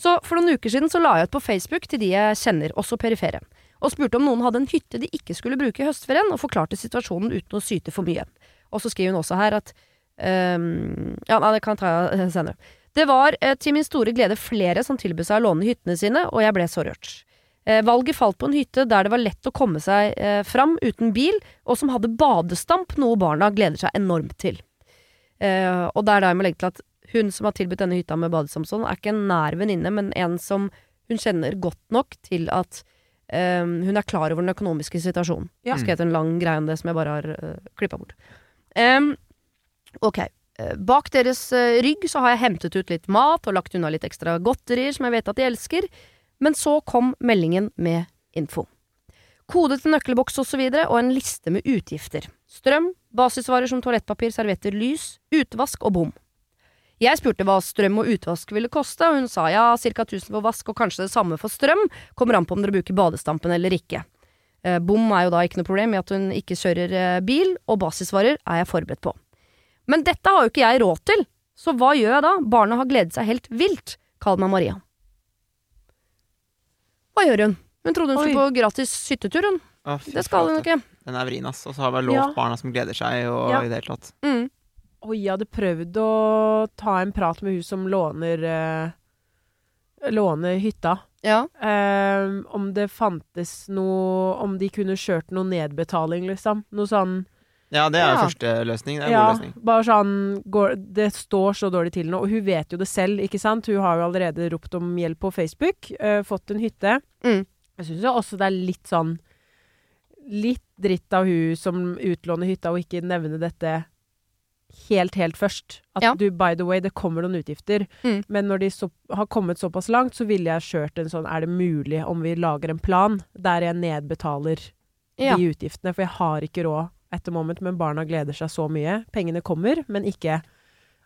Så for noen uker siden så la jeg ut på Facebook til de jeg kjenner, også perifere, og spurte om noen hadde en hytte de ikke skulle bruke i høstferien, og forklarte situasjonen uten å syte for mye. Og så skriver hun også her at um, Ja, nei, det kan jeg ta senere. Det var eh, til min store glede flere som tilbød seg å låne hyttene sine, og jeg ble så rørt. Eh, valget falt på en hytte der det var lett å komme seg eh, fram uten bil, og som hadde badestamp, noe barna gleder seg enormt til. Eh, og det er da jeg må legge til at hun som har tilbudt denne hytta med badesamson, er ikke en nær venninne, men en som hun kjenner godt nok til at um, hun er klar over den økonomiske situasjonen. Ja. Jeg har en lang greie om det som jeg bare har uh, klippa bort. Um, ok. Eh, Bak deres uh, rygg så har jeg hentet ut litt mat og lagt unna litt ekstra godterier som jeg vet at de elsker, men så kom meldingen med info. Kode til nøkkelboks og så videre, og en liste med utgifter. Strøm, basisvarer som toalettpapir, servietter, lys, utvask og bom. Jeg spurte hva strøm og utvask ville koste, og hun sa ja, ca 1000 for vask og kanskje det samme for strøm, kommer an på om dere bruker badestampen eller ikke. Eh, bom er jo da ikke noe problem i at hun ikke kjører eh, bil, og basisvarer er jeg forberedt på. Men dette har jo ikke jeg råd til, så hva gjør jeg da? Barna har gledet seg helt vilt. Kall meg Maria. Hva gjør hun? Hun trodde hun Oi. skulle på gratis hyttetur, hun. Å, fy Det skal hun flate. ikke. Den er vrien, ass. Og så har vi lovt Ja. barna som gleder seg, og Ja. i det hele tatt. Mm. Og jeg hadde prøvd å ta en prat med hun som låner eh, Låner hytta. Ja. Eh, om det fantes noe Om de kunne kjørt noe nedbetaling, liksom. Noe sånn Ja, det er jo Ja. første løsning. Det er en Ja, god løsning. bare sånn går, Det står så dårlig til nå, og hun vet jo det selv, ikke sant? Hun har jo allerede ropt om hjelp på Facebook, eh, fått en hytte. Mm. Jeg syns jo også det er litt sånn Litt dritt av hun som utlåner hytta, og ikke nevner dette helt, helt først. At Ja. du, by the way, det kommer noen utgifter. Mm. Men når de så, har kommet såpass langt, så ville jeg kjørt en sånn Er det mulig om vi lager en plan der jeg nedbetaler Ja. de utgiftene? For jeg har ikke råd etter moment, men barna gleder seg så mye. Pengene kommer, men ikke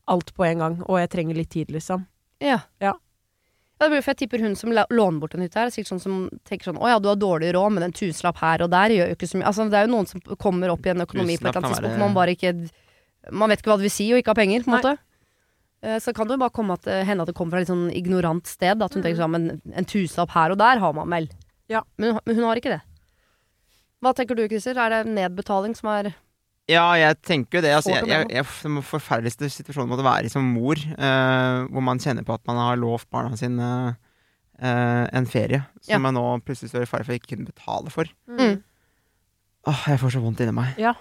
alt på en gang. Og jeg trenger litt tid, liksom. Ja. Ja. Ja, det blir, for jeg tipper hun som låner bort en hytte her, er sikkert sånn som tenker sånn Å ja, du har dårlig råd, men en tusenlapp her og der gjør jo ikke så mye. Altså, det er jo noen som kommer opp i en økonomi på et eller annet tidspunkt man bare ikke Man vet ikke hva det vil si å ikke ha penger, på en måte. Eh, Så kan det jo bare komme at, hende at det kommer fra et litt sånn ignorant sted. At hun Mm. tenker sånn Men en tusenlapp her og der har man vel. Ja. Men, men hun har ikke det. Hva tenker du, Christer? Er det nedbetaling som er Ja, jeg tenker jo det. Altså, jeg, jeg, jeg, den forferdeligste situasjonen måtte være som mor, uh, hvor man kjenner på at man har lovt barna sine uh, en ferie som Ja. man nå plutselig står i fare for ikke kunne betale for. Mm. Åh, jeg får så vondt inni meg. Ja.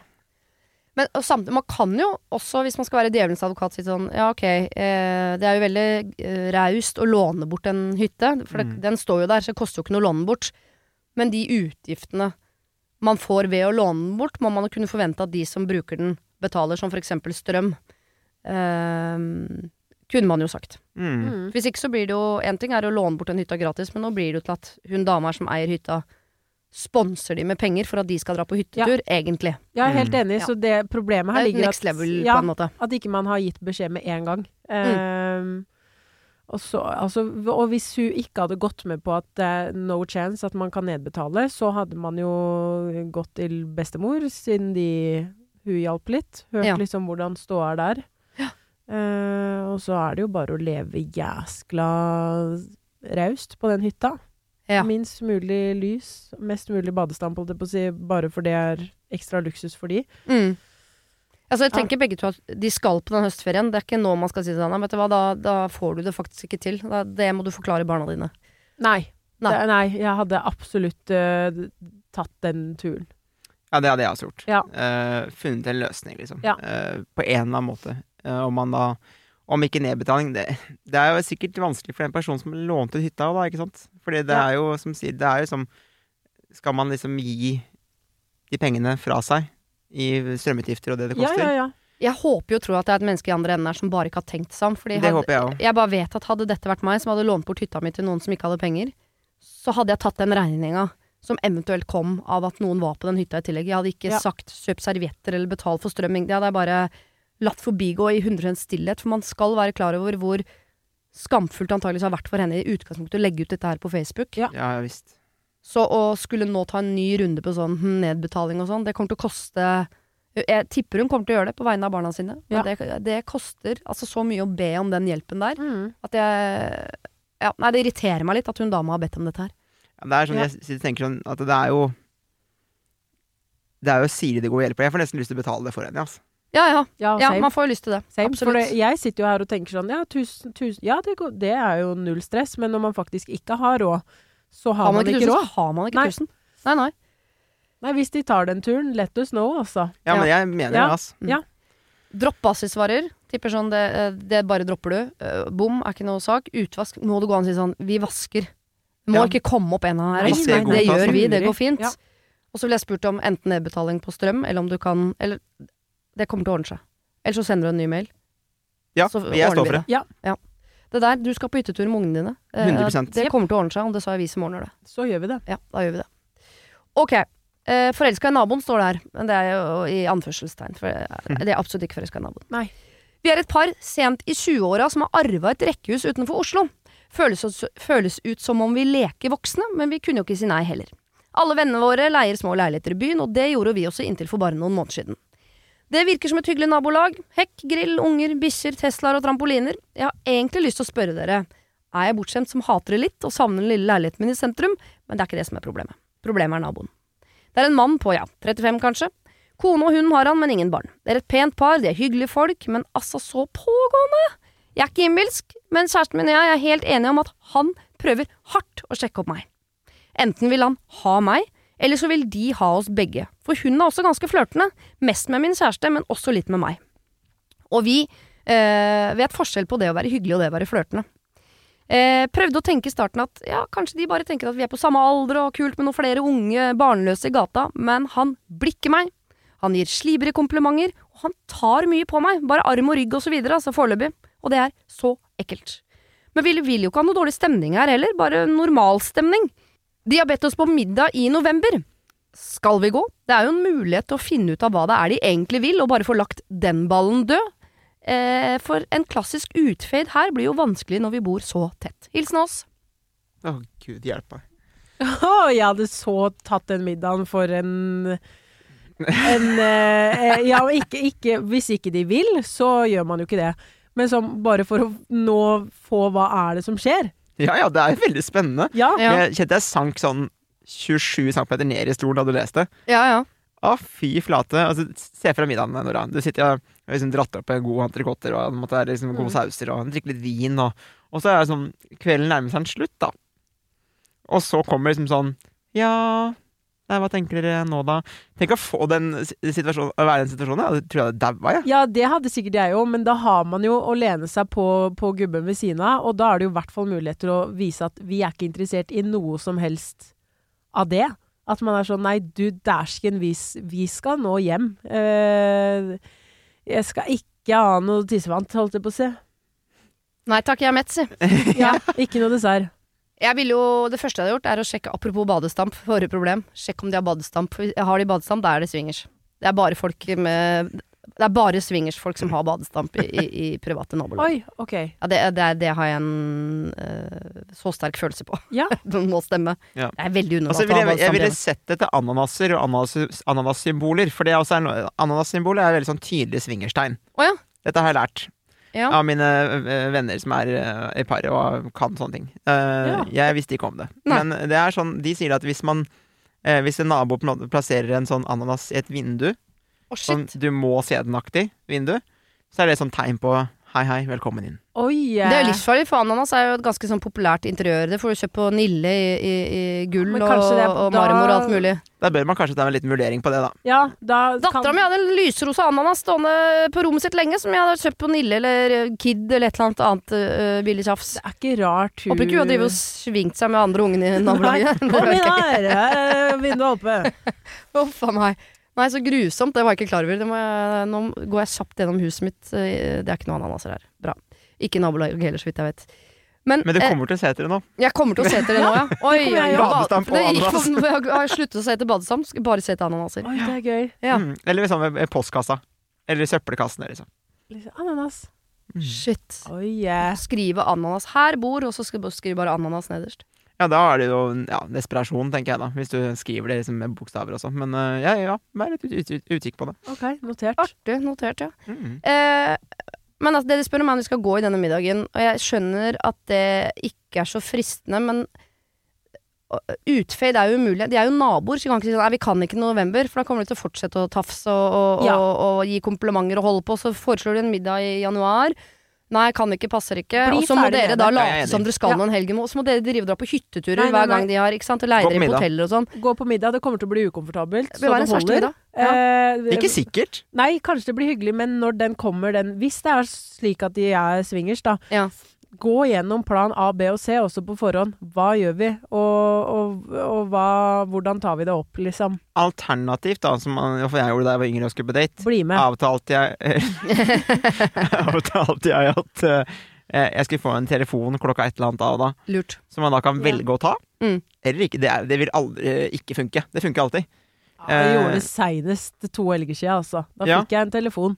Men og samtidig, man kan jo også, hvis man skal være djevelens advokat, si sånn Ja, ok, eh, det er jo veldig eh, raust å låne bort en hytte, for det, Mm. den står jo der, så det koster jo ikke noe å låne den bort. Men de utgiftene man får ved å låne den bort, må man kunne forvente at de som bruker den, betaler, som for eksempel strøm. Uh, kunne man jo sagt. Mm. Mm. Hvis ikke så blir det jo En ting er å låne bort en hytta gratis, men nå blir det jo til at hun dama som eier hytta, sponser de med penger for at de skal dra på hyttetur, egentlig. Jeg er helt Mm. enig, mm. så det problemet her Det er ligger next level, ja. At ikke man har gitt beskjed med en gang. Mm. Ehm, og, så, altså, og hvis hun ikke hadde gått med på at er no chance at man kan nedbetale, så hadde man jo gått til bestemor, siden de, hun hjalp litt. Hørt Ja. liksom hvordan ståa er der. Eh, og så er det jo bare å leve jæskla raust på den hytta. Ja. Minst mulig lys, mest mulig badestamp, holdt jeg på å si, bare for det er ekstra luksus for de. Mm. Altså, jeg tenker begge to at de skal på den høstferien. Det er ikke nå man skal si til Nei, vet du hva, da, da får du det faktisk ikke til. Da, det må du forklare barna dine. Nei. Nei. Det, nei, jeg hadde absolutt uh, tatt den turen. Ja, det hadde jeg også gjort. Ja. Uh, funnet en løsning, liksom. Ja. Uh, på en eller annen måte. Om man da Om ikke nedbetaling det, det er jo sikkert vanskelig for den personen som lånte ut hytta, da, ikke sant? Fordi det Ja. er jo, som sier, det er jo som Skal man liksom gi de pengene fra seg i strømutgifter og det det koster? ja, ja. Jeg håper jo å tror at det er et menneske i andre enden her som bare ikke har tenkt seg om. Fordi Det hadde, håper jeg også. jeg bare vet at hadde dette vært meg som hadde lånt bort hytta mi til noen som ikke hadde penger, så hadde jeg tatt den regninga som eventuelt kom av at noen var på den hytta i tillegg. Jeg hadde ikke Ja. sagt kjøp servietter eller betal for strømming. Det hadde jeg bare latt forbigå i 100 stillhet, for man skal være klar over hvor skamfullt antakeligvis har vært for henne i utgangspunktet å legge ut dette her på Facebook. Ja. Ja, visst. Så å skulle nå ta en ny runde på sånn hm, nedbetaling og sånn, det kommer til å koste Jeg tipper hun kommer til å gjøre det på vegne av barna sine, men Ja. det, det koster altså så mye å be om den hjelpen der, Mm. at jeg ja, Nei, det irriterer meg litt at hun dama har bedt om dette her. Ja, det er sånn, Ja. jeg tenker sånn at det er jo Det er jo Siri det går og hjelper. Jeg får nesten lyst til å betale det for henne. Altså. Ja ja, Ja, ja man får jo lyst til det. Same, Absolutt. for det, jeg sitter jo her og tenker sånn, ja, tusen, tusen, ja det, går, det er jo null stress, men når man faktisk ikke har råd, så har, har man ikke ikke råd. har man ikke Nei. tusen. Nei, nei. Nei, hvis de tar den turen, let us know, altså. Ja, Ja. men jeg mener Ja. det, altså. Ja. Dropp basisvarer. Tipper sånn, det, eh, det bare dropper du. Eh, Bom er ikke noe sak. Utvask må det gå an å si sånn, vi vasker. Det må Ja. ikke komme opp en av her. Nei, Det, det gjør vi, det går fint. Ja. Og så ville jeg spurt om enten nedbetaling på strøm, eller om du kan Eller det kommer til å ordne seg. Eller så sender du en ny mail. Ja, Så jeg står for det. Det der, du skal på hyttetur med ungene dine. Eh, 100%. Det kommer til å ordne seg, og det sa jeg vi som ordner det. Så gjør vi det. Ja, da gjør vi det. Ok. Eh, forelska i naboen står det her, men det er jo i anførselstegn. For eh, det er absolutt ikke forelska i naboen. Nei. Vi er et par sent i 20-åra som har arva et rekkehus utenfor Oslo. Føles, føles ut som om vi leker voksne, men vi kunne jo ikke si nei heller. Alle vennene våre leier små leiligheter i byen, og det gjorde vi også inntil for bare noen måneder siden. Det virker som et hyggelig nabolag. Hekk, grill, unger, bikkjer, Teslaer og trampoliner. Jeg har egentlig lyst til å spørre dere, er jeg bortskjemt som hater det litt og savner den lille leiligheten min i sentrum? Men det er ikke det som er problemet. Problemet er naboen. Det er en mann på, ja, 35 kanskje. Kone og hund har han, men ingen barn. Det er et pent par, de er hyggelige folk, men altså så pågående. Jeg er ikke innbilsk, men kjæresten min og jeg er helt enige om at han prøver hardt å sjekke opp meg. Enten vil han ha meg, eller så vil de ha oss begge. For hun er også ganske flørtende. Mest med min kjæreste, men også litt med meg. Og vi eh, vet forskjell på det å være hyggelig og det å være flørtende. Eh, prøvde å tenke i starten at ja, kanskje de bare tenker at vi er på samme alder og kult med noen flere unge barnløse i gata, men han blikker meg. Han gir slibrige komplimenter, og han tar mye på meg, bare arm og rygg og så videre, altså foreløpig. Og det er så ekkelt. Men vi vil jo ikke ha noe dårlig stemning her heller, bare normalstemning. De har bedt oss på middag i november. Skal vi gå? Det er jo en mulighet til å finne ut av hva det er de egentlig vil, og bare få lagt den ballen død. Eh, for en klassisk utfade her blir jo vanskelig når vi bor så tett. Hilsen oss. Å, gud hjelpe meg. Oh, jeg hadde så tatt den middagen for en en eh, Ja, ikke, ikke, hvis ikke de vil, så gjør man jo ikke det. Men sånn, bare for å nå få hva er det som skjer. Ja ja, det er veldig spennende. Ja. Ja. Jeg kjente jeg sank sånn 27 cm ned i stolen da du leste. Ja, ja. Å, fy flate. Altså, se fra middagen, Nora. Du sitter og har liksom dratt opp en god entrecôter og måtte være liksom gode Mm. sauser og drikke litt vin, og, og så er det sånn Kvelden nærmer seg en slutt, da. Og så kommer liksom sånn Ja, hva tenker dere nå, da? Tenk å få den situasjonen, å være i den situasjonen. Jeg tror jeg hadde daua, jeg. Ja, det hadde sikkert jeg òg, men da har man jo å lene seg på, på gubben ved siden av, og da er det jo i hvert fall mulighet til å vise at vi er ikke interessert i noe som helst av det. At man er sånn Nei, du dæsken, vi, vi skal nå hjem. Eh, jeg skal ikke ha noe tissevant, holdt jeg på å si. Nei takk, jeg er mett, si. Ja, ikke noe dessert. Jeg vil jo, Det første jeg hadde gjort, er å sjekke Apropos badestamp, forrige problem. Sjekk om de har badestamp. Har de badestamp, da er det swingers. Det er bare folk med Det er bare swingersfolk som har badestamp i, i, i private nabolag. Oi, ok. Ja, det, det, er- det har jeg en uh, så sterk følelse på. Ja. Det må stemme. Ja. Det er veldig Altså, jeg, å ha ville, jeg ville sett etter ananaser og ananas, ananassymboler. For det er er veldig sånn tydelig swingerstegn. Oh, ja. Dette har jeg lært Ja. av mine øh, venner som er øh, i paret og kan sånne ting. Uh, Ja. Jeg visste ikke om det. Nei. Men det er sånn, de sier at hvis man uh, Hvis en nabo plasserer en sånn ananas i et vindu, oh, sånn du må se den-aktig vindu, så er det sånn tegn på Hei, hei, velkommen inn. Oi. Det er jo livsfarlig, for ananas er jo et ganske sånn populært interiør. Det får du kjøpt på Nille i, i, i gull og, det- og da- marmor og alt mulig. Da bør man kanskje ta en liten vurdering på det, da. Ja, da Dattera mi hadde en lyserosa ananas stående på rommet sitt lenge, som jeg hadde kjøpt på Nille eller Kid eller et eller annet annet uh, billig tjafs. Det er ikke rart hun Håper ikke hun har drevet og svingt seg med andre ungene i nabolaget. Kom inn her! vinduet er oppe. Uff a meg. Nei, så grusomt. Det var jeg ikke klar over. Det må jeg, nå går jeg kjapt gjennom huset mitt. Eh, Det er ikke noe ananaser her. Bra. Ikke nabolaget heller, så vidt jeg vet. Men, Men du eh, kommer til å se etter det nå. jeg kommer til å se etter det nå, ja. Oi, jeg og ananas. for- Jeg har sluttet å se etter badestamp, skal bare se etter ananaser. Oi, det er gøy. Ja. Mm. Eller sånn ved postkassa. Eller søppelkassen. Liksom. Liksom, Ananas. Shit. Oh, yeah. Skrive ananas. Her bor, og så skal du skrive bare ananas nederst. Ja, da er det jo ja, desperasjon, tenker jeg da. Hvis du skriver det liksom med bokstaver og sånn. Men uh, ja, ja, vær litt ut, ut, utkikk på det. Ok, notert. Artig notert, ja. Mm. Eh, men altså, det du spør om er om vi skal gå i denne middagen, og jeg skjønner at det ikke er så fristende, men øh, Utfade er jo umulig. De er jo naboer, så vi kan ikke si sånn, vi kan ikke november, for da kommer de til å fortsette å tafse og, og, Ja. og, og gi komplimenter og holde på. Så foreslår de en middag i januar. Nei, kan ikke, passer ikke. Bli og så må dere da. Ja, late som dere skal Ja. noen helger, og så må dere drive og dra på hytteturer Nei, nei, hver gang de har ikke sant, og leie dere på hoteller og sånn. Gå på middag. Det kommer til å bli ukomfortabelt. Det Så det holder. middag. Eh, Ikke sikkert. Nei, kanskje det blir hyggelig, men når den kommer, den Hvis det er slik at de er swingers, da. Ja. Gå gjennom plan A, B og C også på forhånd. Hva gjør vi, og, og, og hva, hvordan tar vi det opp, liksom? Alternativt, da, som for jeg gjorde da jeg var yngre og skulle på date, Bli med. avtalte jeg Avtalte jeg at uh, jeg skulle få en telefon klokka et eller annet av da, Lurt. som man da kan Ja. velge å ta. Mm. Eller ikke. Det, er, det vil aldri ikke funke. Det funker alltid. Jeg gjorde Eh, det seinest to helger siden, altså. Da Ja. fikk jeg en telefon.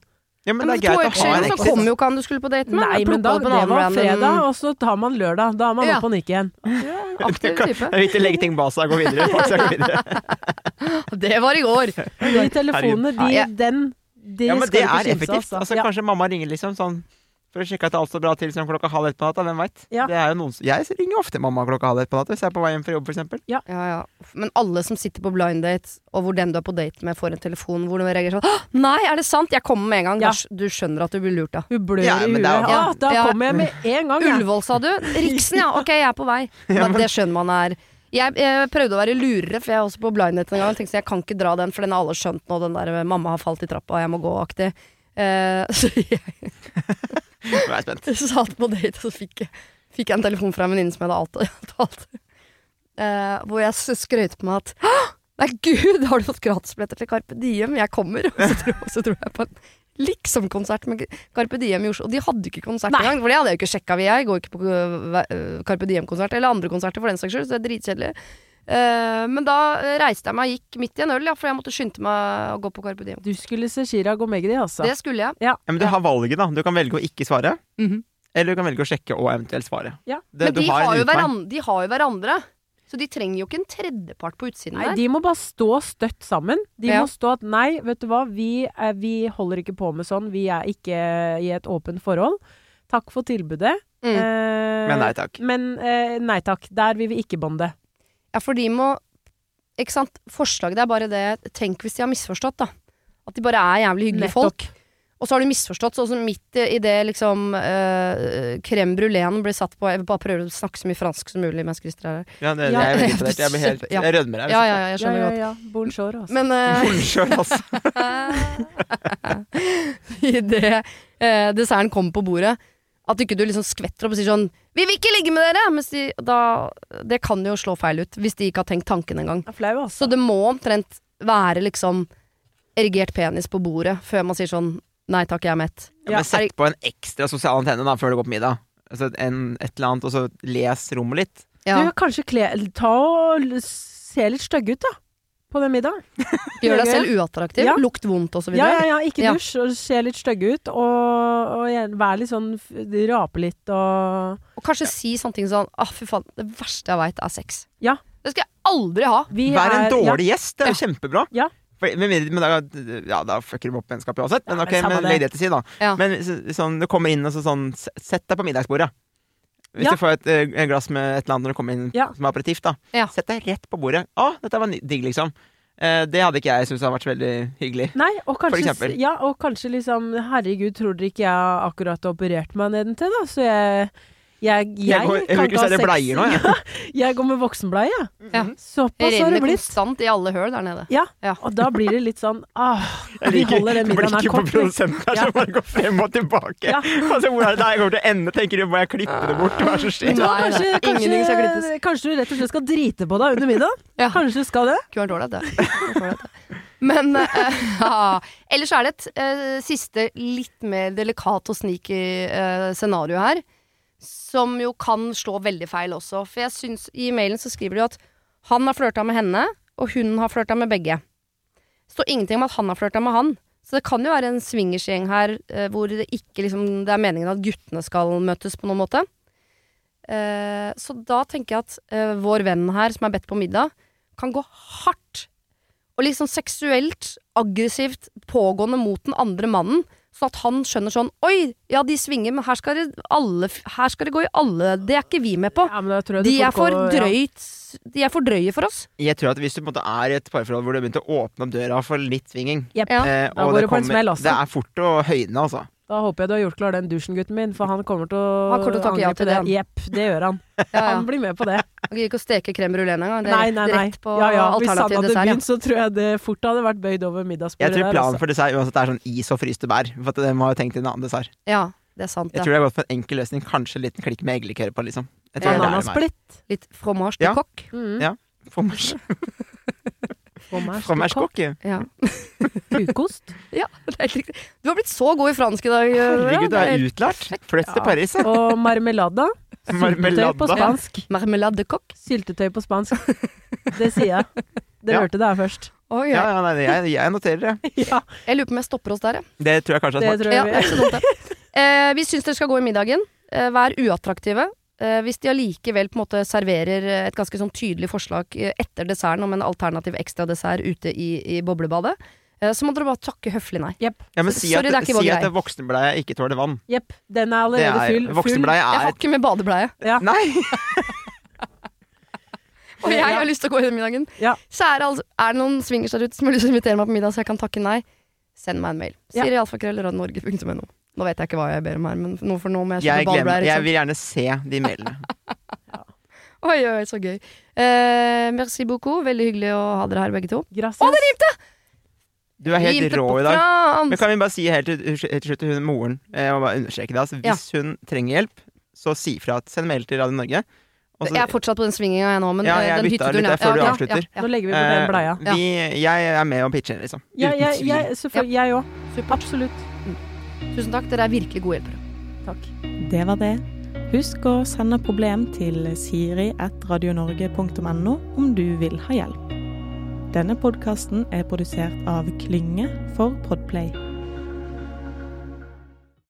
Ja, men, Men det er greit å ha en siden så kom jo ikke han du skulle på date med. Nei, men da, det var random- fredag, og så tar man lørdag. Da er man Ja. oppe og nikker igjen. Aktiv type. Det er viktig å legge ting bak seg og gå videre. Det var i går. De telefonene, de, Ja, den de Ja, men det er effektivt. Altså, Ja. Kanskje mamma ringer liksom sånn for å sjekke at alt står bra til som klokka halv ett på natta. Hvem veit? Ja. Det Jeg ringer ofte mamma klokka halv ett på natta hvis jeg er på vei hjem fra jobb, for eksempel. Ja, ja. Men alle som sitter på blind date, og hvor den du er på date med, får en telefon hvor du reagerer sånn Nei, er det sant? Jeg kommer med en gang. Ja. Du skjønner at du blir lurt, da. Hun blør Ja, i huet. det er Ja, da Ja. kommer jeg med en gang. Ullevål, sa du? Riksen, ja. Ok, jeg er på vei. Men det skjønner man er jeg, jeg prøvde å være lurere, for jeg er også på blind date en gang. Tenkte så jeg kan ikke dra den, for den har alle skjønt nå, den der 'mamma har falt i trappa, jeg må gå'-aktig. Eh, så jeg Nå er jeg spent. satt på date, og så fikk jeg, fikk jeg en telefon fra en venninne som jeg hadde alt- eh, Hvor jeg s- skrøt på meg at «Hå! Nei, gud, har du fått gratisbilletter til Carpe Diem? Jeg kommer. Og så dro, så dro jeg på en liksom-konsert med Carpe Diem i Oslo. Og de hadde ikke konsert Nei. engang, for det hadde jeg jo ikke sjekka. Jeg går ikke på øh, øh, Carpe Diem-konsert, eller andre konserter for den saks skyld, så det er dritkjedelig. Eh, men da reiste jeg meg og gikk midt i en øl, ja, for jeg måtte skynde meg å gå på Carpe Diem. Du skulle se Chirag og Magdi, altså. Det skulle jeg. Ja, men du har valget, da. Du kan velge å ikke svare. Mhm. Eller du kan velge å sjekke og eventuelt svare. Ja. Det, Men de har, har jo hverandre, de har jo hverandre. Så de trenger jo ikke en tredjepart på utsiden Nei, der. de må bare stå støtt sammen. De Ja. må stå at nei, vet du hva, vi, er, vi holder ikke på med sånn, vi er ikke i et åpent forhold. Takk for tilbudet. Mm. Eh, Men nei takk. Men eh, nei takk, der vil vi ikke bonde. Ja, for de må Ikke sant. Forslaget er bare det Tenk hvis de har misforstått, da. At de bare er jævlig hyggelige Nettopp. folk. Og så har du misforstått, sånn som midt i det liksom øh, crème bruléen blir satt på Jeg vil bare prøve å snakke så mye fransk som mulig mens Christer er her. Ja, det, det, jeg er veldig imponert. Jeg, blir helt, Ja. jeg rødmer her. Ja, ja, ja, jeg Ja, skjønner ja, godt. Bonjour, altså. Men øh, Bonjour, altså. idet øh, desserten kommer på bordet, at ikke du liksom skvetter opp og sier sånn 'Vi vil ikke ligge med dere!' Mens de, da, det kan jo slå feil ut, hvis de ikke har tenkt tanken engang. Altså. Så det må omtrent være liksom erigert penis på bordet før man sier sånn Nei takk, jeg er mett. Ja, men sett på en ekstra sosial antenne da, før du går på middag. Altså en, et eller annet, og så les rommet litt. Ja, Du, kanskje kle, ta og se litt stygge ut, da. På den middagen. Gjør deg selv uattraktiv, Ja. lukt vondt osv. Ja, ja, ja. Ikke Ja. dusj, og se litt stygg ut. Og, og vær litt sånn Rape litt og Og kanskje si sånne ting sånn ah, fy faen, det verste jeg veit er sex. Ja. Det skal jeg aldri ha. vi Vær en er- dårlig gjest, det er jo kjempebra. Ja. For, men, men da, ja, da fucker du opp vennskapet uansett. Men Ja, ok, men det. legg det til side, da. Ja. Men så- sånn, du kommer inn og så sånn Sett deg på middagsbordet. Hvis Ja. du får et, eh, et glass med et eller annet når du kommer inn Ja. som aperitiff, da. Ja. Sett deg rett på bordet. Å, dette var digg, liksom. Eh, det hadde ikke jeg syntes hadde vært så veldig hyggelig. Nei, og kanskje, ja, og kanskje liksom Herregud, tror dere ikke jeg akkurat har operert meg nedentil, da? Så jeg jeg, jeg, Jeg går- jeg kan ikke ha sex. bleier nå, jeg. Ja, jeg går med voksenbleie, jeg. Ja. Såpass Det har det blitt. konstant i alle høl der nede. Ja, Ja. og da blir det litt sånn ah, Jeg Vi liker den middagen her blikket på produsenten her som bare går frem og tilbake. Ja. Altså, hvor er det der jeg kommer til å ende? Tenker du, må jeg klippe det bort? Hva er det som skjer? Nei, kanskje, kanskje, kanskje du rett og slett skal drite på deg under middagen? Ja. Kanskje du skal det? Kunne vært ålreit, det. Men uh, ja. Ellers er det et uh, siste litt mer delikat og sneaky uh, scenario her. Som jo kan slå veldig feil også. For jeg syns I mailen så skriver de jo at han har flørta med henne, og hun har flørta med begge. Det står ingenting om at han har flørta med han. Så det kan jo være en swingersgjeng her eh, hvor det ikke liksom, det er meningen at guttene skal møtes på noen måte. Eh, så da tenker jeg at eh, vår venn her, som er bedt på middag, kan gå hardt og liksom seksuelt aggressivt pågående mot den andre mannen. Sånn at han skjønner sånn Oi, ja, de svinger, men her skal det, alle, her skal det gå i alle Det er ikke vi med på. Ja, men da tror De er for gå- ja. De er for drøye for oss. Jeg tror at hvis du på en måte er i et parforhold hvor du har begynt å åpne opp døra for litt svinging yep. Eh, og det, det kommer, smell det er fort å høyne, altså. Da håper jeg du har gjort klar den dusjen, gutten min, for han kommer til å Han kommer til å takke ja til det. Jepp, det gjør han. Ja, ja. Han blir med på det. Han gidder ikke å steke crème brulé engang. Det er Nei, nei, nei. rett på Ja, ja. Hvis han hadde begynt, så tror jeg det fort hadde vært bøyd over middagsbordet Jeg tror planen der, for dessert uansett er sånn is og fryste bær. For at de har tenkt en annen dessert. ja, det er sant. Jeg Ja. tror det er gått for en enkel løsning. Kanskje en liten klikk med eggelikør på, liksom. Jeg tror det er det er. Litt fromage de Ja. Mm. Ja. Fromage. Coq. Ja. Kukost. ja, det er helt riktig. Du har blitt så god i fransk i dag. Herregud, du det er utlært. Flytt til Paris, Ja. Og marmelada. Syltetøy på spansk. Marmelade coq. Syltetøy på spansk. Det sier jeg. Dere Ja. hørte det her først. Oh, Ja, ja. ja, nei, jeg, jeg noterer det. Ja, Jeg lurer på om jeg stopper oss der, jeg. Det tror jeg kanskje er det smart. tror Ja, jeg det vi det. Eh, vi syns dere skal gå i middagen. Eh, vær uattraktive. Eh, hvis de allikevel på en måte serverer eh, et ganske sånn tydelig forslag eh, etter desserten om en alternativ ekstradessert ute i, i boblebadet, eh, så må dere bare takke høflig nei. Ja, men si Sorry, at, det er ikke vår si at greie. voksenbleie ikke tåler vann. Jepp. Den er allerede er, full. full. er Jeg har ikke med badebleie. Ja. Nei! Og jeg har lyst til å gå i den middagen. Ja. Så er det, altså, er det noen swingers der ute som har lyst til å invitere meg på middag, så jeg kan takke nei, send meg en mail. Ja. Siri alfakrøll radionorge.no. Nå vet jeg ikke hva jeg ber om her, men nå for nå må jeg kjøpe badebleier. jeg vil gjerne se de mailene. Oi, oi, så gøy. Eh, merci beaucoup. Veldig hyggelig å ha dere her, begge to. Gracias. Å, det rimte! Du er helt Rimte rå i dag. Men kan vi bare si helt til slutt til hun moren, Jeg og bare understreke det. Altså, hvis hun trenger hjelp, så si fra. at Send mail til Radio Norge. Også, Jeg er fortsatt på den svinginga jeg nå, men Ja, eh, jeg den hytteturen litt der ja. før du avslutter. Ja, ja, Nå legger vi på den bleia. Eh, vi, jeg er med og pitcher, liksom. Ja, Uten jeg, tvil. jeg, selvfølgelig, jeg òg. Absolutt. Tusen takk, dere er virkelig gode hjelpere. Takk. Det var det. Husk å sende problem til siri.radionorge.no om du vil ha hjelp. Denne podkasten er produsert av Klynge for Podplay.